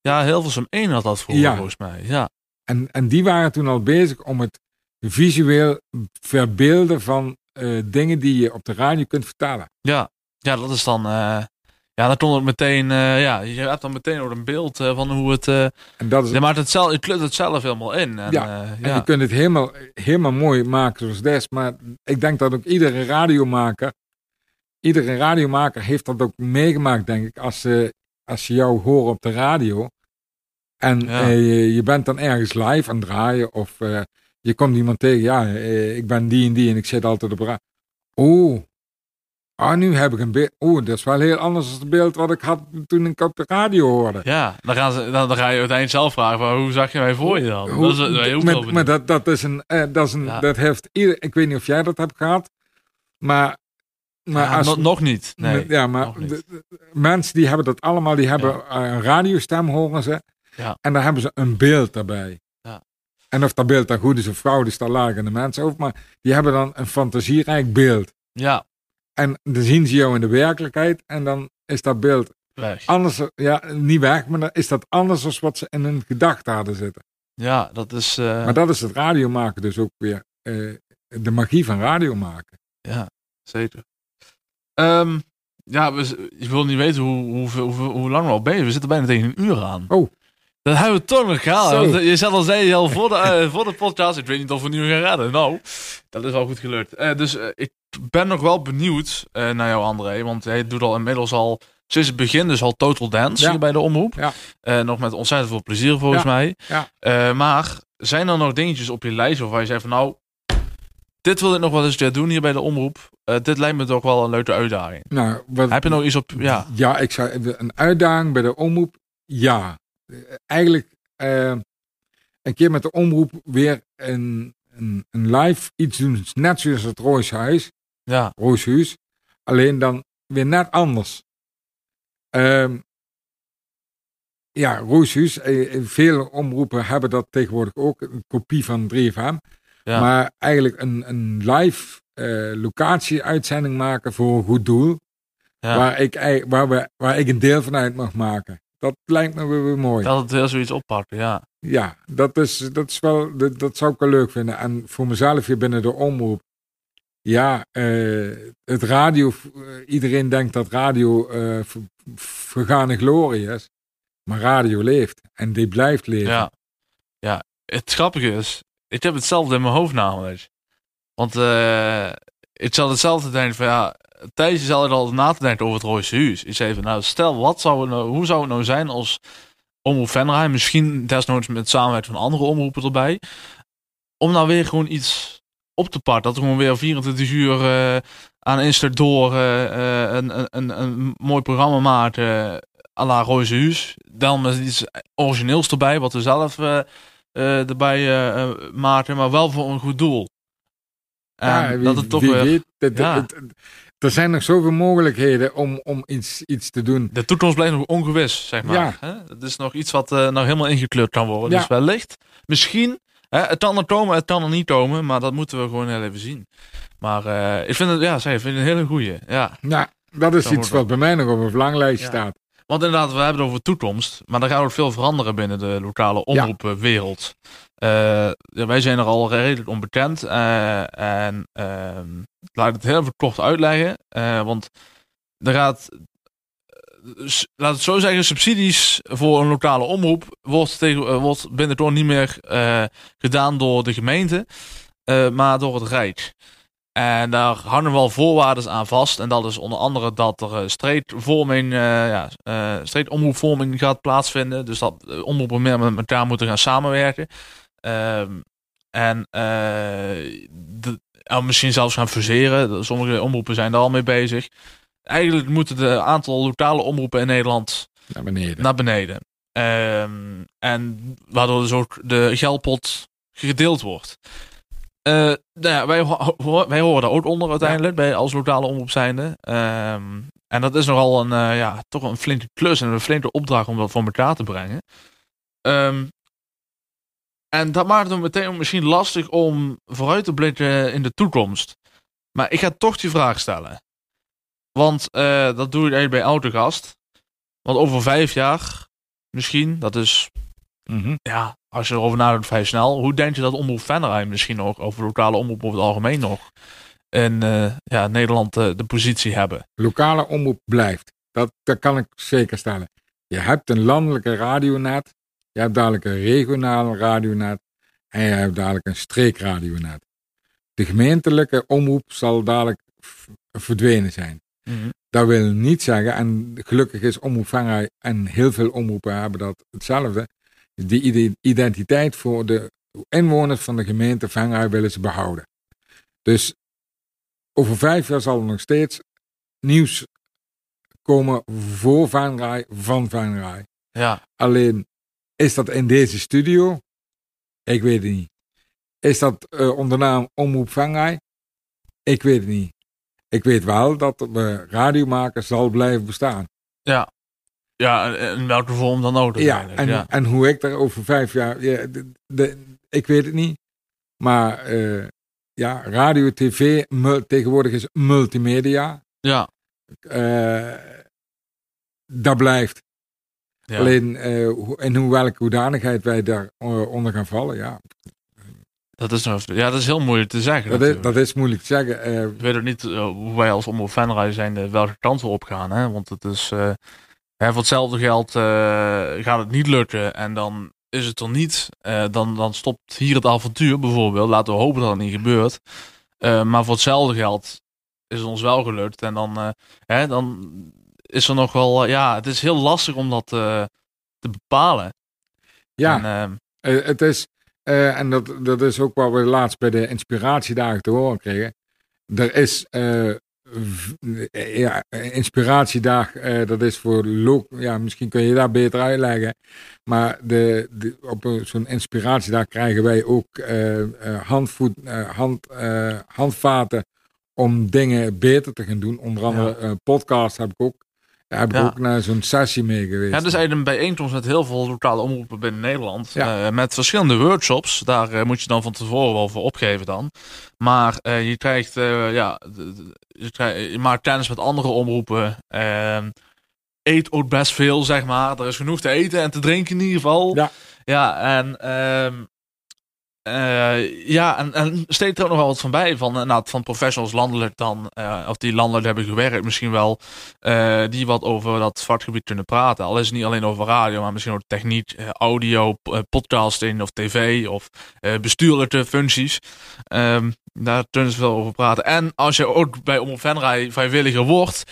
Ja, Hilversum 1 had dat vroeger Ja. volgens mij. Ja, en, en die waren toen al bezig om het visueel verbeelden van dingen die je op de radio kunt vertalen. ja. ja dat is dan... ja, dan komt het meteen... eh, ja, je hebt dan meteen ook een beeld eh, van hoe het... eh En dat is, je maakt het zelf, je het zelf helemaal in. En, Ja, En ja. je kunt het helemaal, helemaal mooi maken zoals des. Maar ik denk dat ook iedere radiomaker, iedere radiomaker heeft dat ook meegemaakt, denk ik. Als ze, als ze jou horen op de radio. En Ja. je, je bent dan ergens live aan het draaien. Of je komt iemand tegen. Ja, ik ben die en die en ik zit altijd op radio. Oeh. Ah, nu heb ik een beeld. Oeh, dat is wel heel anders dan het beeld wat ik had toen ik op de radio hoorde. Ja, dan, gaan ze, dan, dan ga je uiteindelijk zelf vragen, van, hoe zag je mij voor je dan? Hoe- dat is, met- maar dat, dat is een, eh, dat is een, Ja. dat heeft ieder, ik weet niet of jij dat hebt gehad, maar, maar Ja, als, no- nog niet. Nee, ja, maar de- de- mensen die hebben dat allemaal, die hebben eh, een radiostem horen ze, Ja. en daar hebben ze een beeld daarbij. Ja. En of dat beeld dan goed is of fout is, daar lagen de mensen over, maar die hebben dan een fantasierijk beeld. Ja, En dan zien ze jou in de werkelijkheid en dan is dat beeld weg. anders, ja, niet weg, maar dan is dat anders dan wat ze in hun gedachten hadden zitten. Ja, dat is... eh, Maar dat is het radiomaken dus ook weer. eh, de magie van radio maken. Ja, zeker. Ehm, ja, we, je wil niet weten hoe, hoe, hoe, hoe lang we al bezig zijn. We zitten bijna tegen een uur aan. Oh. Dat hebben we toch nog gehaald. Je zat al, zei je al voor de, eh, voor de podcast. Ik weet niet of we nu gaan redden. Nou, dat is wel goed gelukt. Eh, dus eh, ik ben nog wel benieuwd naar jou, André. Want jij doet al inmiddels al sinds het begin dus al Total Dance Ja. hier bij de Omroep. Ja. Nog met ontzettend veel plezier volgens Ja. mij. Ja. Maar zijn er nog dingetjes op je lijst waarvan je zegt van nou, dit wil ik nog wel eens doen hier bij de Omroep. Dit lijkt me toch wel een leuke uitdaging. Nou, wat, Heb je nog iets op... Ja, ja, ik zou een uitdaging bij de omroep. Ja. Eh, Eigenlijk eh, een keer met de omroep weer een, een, een live iets doen. Net zoals het Rooshuis. ja, Rooshuis. Alleen dan weer net anders. Ehm, ja, Rooshuis. eh, Veel omroepen hebben dat tegenwoordig ook. Een kopie van 3FM. ja. Maar eigenlijk een, een live eh, locatie-uitzending maken voor een goed doel. ja. Waar, ik, waar, we, waar ik een deel van uit mag maken. Dat lijkt me weer, mooi. Dat het heel zoiets oppakken, ja. Ja, dat, is, dat, is wel, dat, dat zou ik wel leuk vinden. En voor mezelf hier binnen de omroep. Ja, eh, het radio. eh, iedereen denkt dat radio ver- vergane glorie is. Maar radio leeft. En die blijft leven. Ja. ja. Het grappige is, ik heb hetzelfde in mijn hoofd namelijk. Want ik zat hetzelfde denken van ja, Thijs is altijd al na te denken over het Royse Huis. Ik zei van nou, stel, wat zou het nou, hoe zou het nou zijn als Omroep Venray, misschien desnoods met samenwerking van andere omroepen erbij, om nou weer gewoon iets op te pakken. Dat we gewoon weer 24 uur eh, aan Insta door eh, eh, een, een, een, een mooi programma maken à la Royse Huis. Dan met iets origineels erbij, wat we zelf erbij eh, maken, maar wel voor een goed doel. En Ja, wie, dat het toch weer weet. Ja. Er zijn nog zoveel mogelijkheden om, om iets, iets te doen. de toekomst blijft nog ongewis, zeg maar. Ja. Hè? Het is nog iets wat eh, nou helemaal ingekleurd kan worden. Ja. Dus wellicht, misschien, hè, het kan er komen, het kan er niet komen, maar dat moeten we gewoon heel even zien. Maar eh, ik vind het, ja, zeg, ik vind het een hele goeie. Ja. Nou, dat is Dan iets wat bij mij nog op een verlanglijst Ja. staat. Want inderdaad, we hebben het over toekomst, maar er gaat ook veel veranderen binnen de lokale omroepwereld. Eh, ja, wij zijn er al redelijk onbekend. eh, en ehm, laat ik het heel even kort uitleggen. eh, want er gaat, eh, laat het zo zeggen, subsidies voor een lokale omroep wordt, tegen, eh, wordt binnenkort niet meer gedaan door de gemeente, maar door het Rijk. En daar hangen wel voorwaarden aan vast. En dat is onder andere dat er streekvorming, ja, streekomroepvorming gaat plaatsvinden. Dus dat omroepen met elkaar moeten gaan samenwerken. Ehm, en de, en misschien zelfs gaan fuseren. Sommige omroepen zijn daar al mee bezig. Eigenlijk moeten de aantal lokale omroepen in Nederland Naar beneden. naar beneden. Ehm, en waardoor dus ook de geldpot gedeeld wordt. Eh, nou ja, wij, ho- wij horen daar ook onder uiteindelijk, bij, als lokale omroep zijnde. Ehm, en dat is nogal een, eh, ja, toch een flinke klus en een flinke opdracht om dat voor elkaar te brengen. Ehm, en dat maakt het meteen misschien lastig om vooruit te blikken in de toekomst. Maar ik ga toch die vraag stellen. Want uh, dat doe ik eigenlijk bij Autogast. Want over vijf jaar, misschien, dat is, mm -hmm. ja, als je erover nadenkt vrij snel. Hoe denk je dat Omroep Venray misschien nog, over lokale omroep over het algemeen nog, in uh, ja, Nederland uh, de positie hebben? Lokale omroep blijft. Dat, dat kan ik zeker stellen. Je hebt een landelijke radionet, je hebt dadelijk een regionale radionet en je hebt dadelijk een streekradionet. De gemeentelijke omroep zal dadelijk verdwenen zijn. Mm -hmm. Dat wil niet zeggen, en gelukkig is Omroep Venray en heel veel omroepen hebben dat hetzelfde. Die identiteit voor de inwoners van de gemeente Venray willen ze behouden. Dus over vijf jaar zal er nog steeds nieuws komen voor Venray, van Venray. Ja. Alleen, is dat in deze studio? Ik weet het niet. Is dat uh, onder naam Omroep Venray? Ik weet het niet. Ik weet wel dat de radiomaker zal blijven bestaan. Ja. Ja, in welke vorm dan ook. Ja en, ja. en hoe ik daar over vijf jaar... Ja, de, de, ik weet het niet. Maar uh, ja, radio, tv, tegenwoordig is multimedia. Ja. Uh, dat blijft. Ja. Alleen uh, in hoe, welke hoedanigheid wij daar onder gaan vallen, ja. Dat is, ja, dat is heel moeilijk te zeggen. Dat, is, dat is, moeilijk te zeggen. Uh, ik weet ook niet uh, hoe wij als Omroep Venray zijn welke kant we opgaan. Hè? Want het is, uh, voor hetzelfde geld gaat het niet lukken en dan is het er niet. dan, dan stopt hier het avontuur bijvoorbeeld. Laten we hopen dat het niet gebeurt. maar voor hetzelfde geld is het ons wel gelukt. En dan, hè, dan is er nog wel, ja, het is heel lastig om dat te bepalen. Ja, en, het is en dat, dat is ook wat we laatst bij de inspiratiedagen te horen kregen. Er is ja, inspiratiedag, dat is voor lo ja, misschien kun je daar beter uitleggen. Maar de, de op zo'n inspiratiedag krijgen wij ook handvoet, hand, handvaten om dingen beter te gaan doen. Onder andere ja. podcast heb ik ook daar heb ik ook naar zo'n sessie mee geweest. Ja, dus eigenlijk een bijeenkomst met heel veel lokale omroepen binnen Nederland. Ja. Uh, met verschillende workshops. Daar uh, moet je dan van tevoren wel voor opgeven dan. Maar uh, je krijgt, ja, je, krijgt, je, maakt kennis met andere omroepen. Ehm, eet ook best veel, zeg maar. Er is genoeg te eten en te drinken in ieder geval. Ja. Ja, en ehm, uh, ja, en, en steekt er ook nog wel wat van bij. Van, nou, van professionals landelijk dan, uh, of die landelijk hebben gewerkt, misschien wel. Die wat over dat vakgebied kunnen praten. Al is niet alleen over radio, maar misschien ook techniek, audio, podcasting of tv of bestuurlijke functies. Um, daar kunnen ze veel over praten. En als je ook bij Omroep Venray vrijwilliger wordt,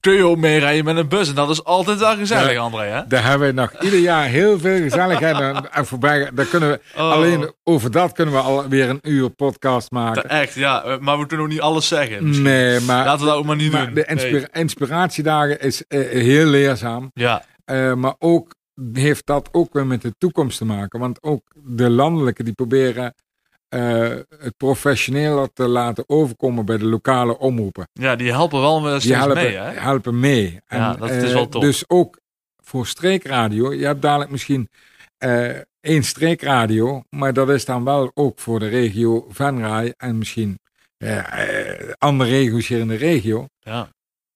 kun je ook meerijden met een bus. En dat is altijd wel gezellig, ja, André. Hè? Daar hebben we nog ieder jaar heel veel gezelligheid aan, voorbij. Daar kunnen we, oh. Alleen over dat kunnen we alweer een uur podcast maken. Echt, ja. Eh, maar we kunnen ook niet alles zeggen. Misschien. Nee, maar... Laten we dat ook maar niet maar doen. De inspira inspiratiedagen is uh, heel leerzaam. Ja. Uh, maar ook heeft dat ook weer met de toekomst te maken. Want ook de landelijke die proberen uh, het professioneler te laten overkomen bij de lokale omroepen. Ja, die helpen wel steeds die helpen, mee, hè? helpen mee. Ja, dat is wel tof. Dus ook voor streekradio. Je hebt dadelijk misschien uh, één streekradio, maar dat is dan wel ook voor de regio Venray en misschien uh, andere regio's hier in de regio. Ja.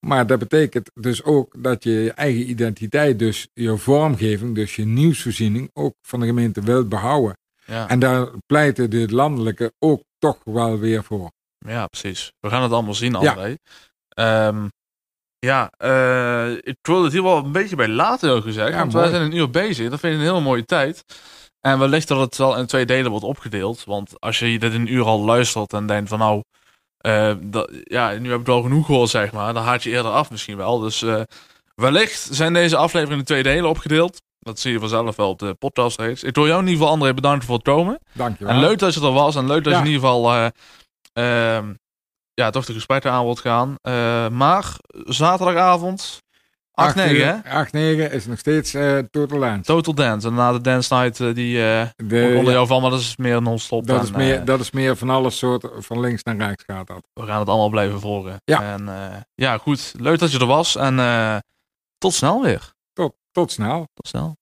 Maar dat betekent dus ook dat je je eigen identiteit, dus je vormgeving, dus je nieuwsvoorziening ook van de gemeente wilt behouden. Ja. En daar pleiten de landelijke ook toch wel weer voor. Ja, precies. We gaan het allemaal zien, André. Ja, um, ja uh, ik wilde het hier wel een beetje bij later gezegd. Ja, want mooi. wij zijn een uur bezig. Dat vind ik een hele mooie tijd. En wellicht dat het wel in twee delen wordt opgedeeld. Want als je dit een uur al luistert en denkt van nou... Uh, dat, ja, nu heb ik wel genoeg gehoord, zeg maar. Dan haat je eerder af misschien wel. Dus uh, wellicht zijn deze afleveringen in twee delen opgedeeld. Dat zie je vanzelf wel op de podcast reeks. Ik wil jou in ieder geval, André, bedanken voor het komen. Dankjewel. En leuk dat je er was. En leuk dat ja. je in ieder geval uh, uh, ja, toch de gesprekken aan wilt gaan. Uh, maar zaterdagavond 8, 9 hè? 8, 9 is nog steeds Total Dance. Total Dance. En na de Dance Night die de, onder jou van, maar dat is meer non-stop. Dat, is meer, dat is meer van alles soort van links naar rechts gaat dat. We gaan het allemaal blijven volgen. Ja. En ja, goed. Leuk dat je er was. En tot snel weer. Tot, snel. Tot snel.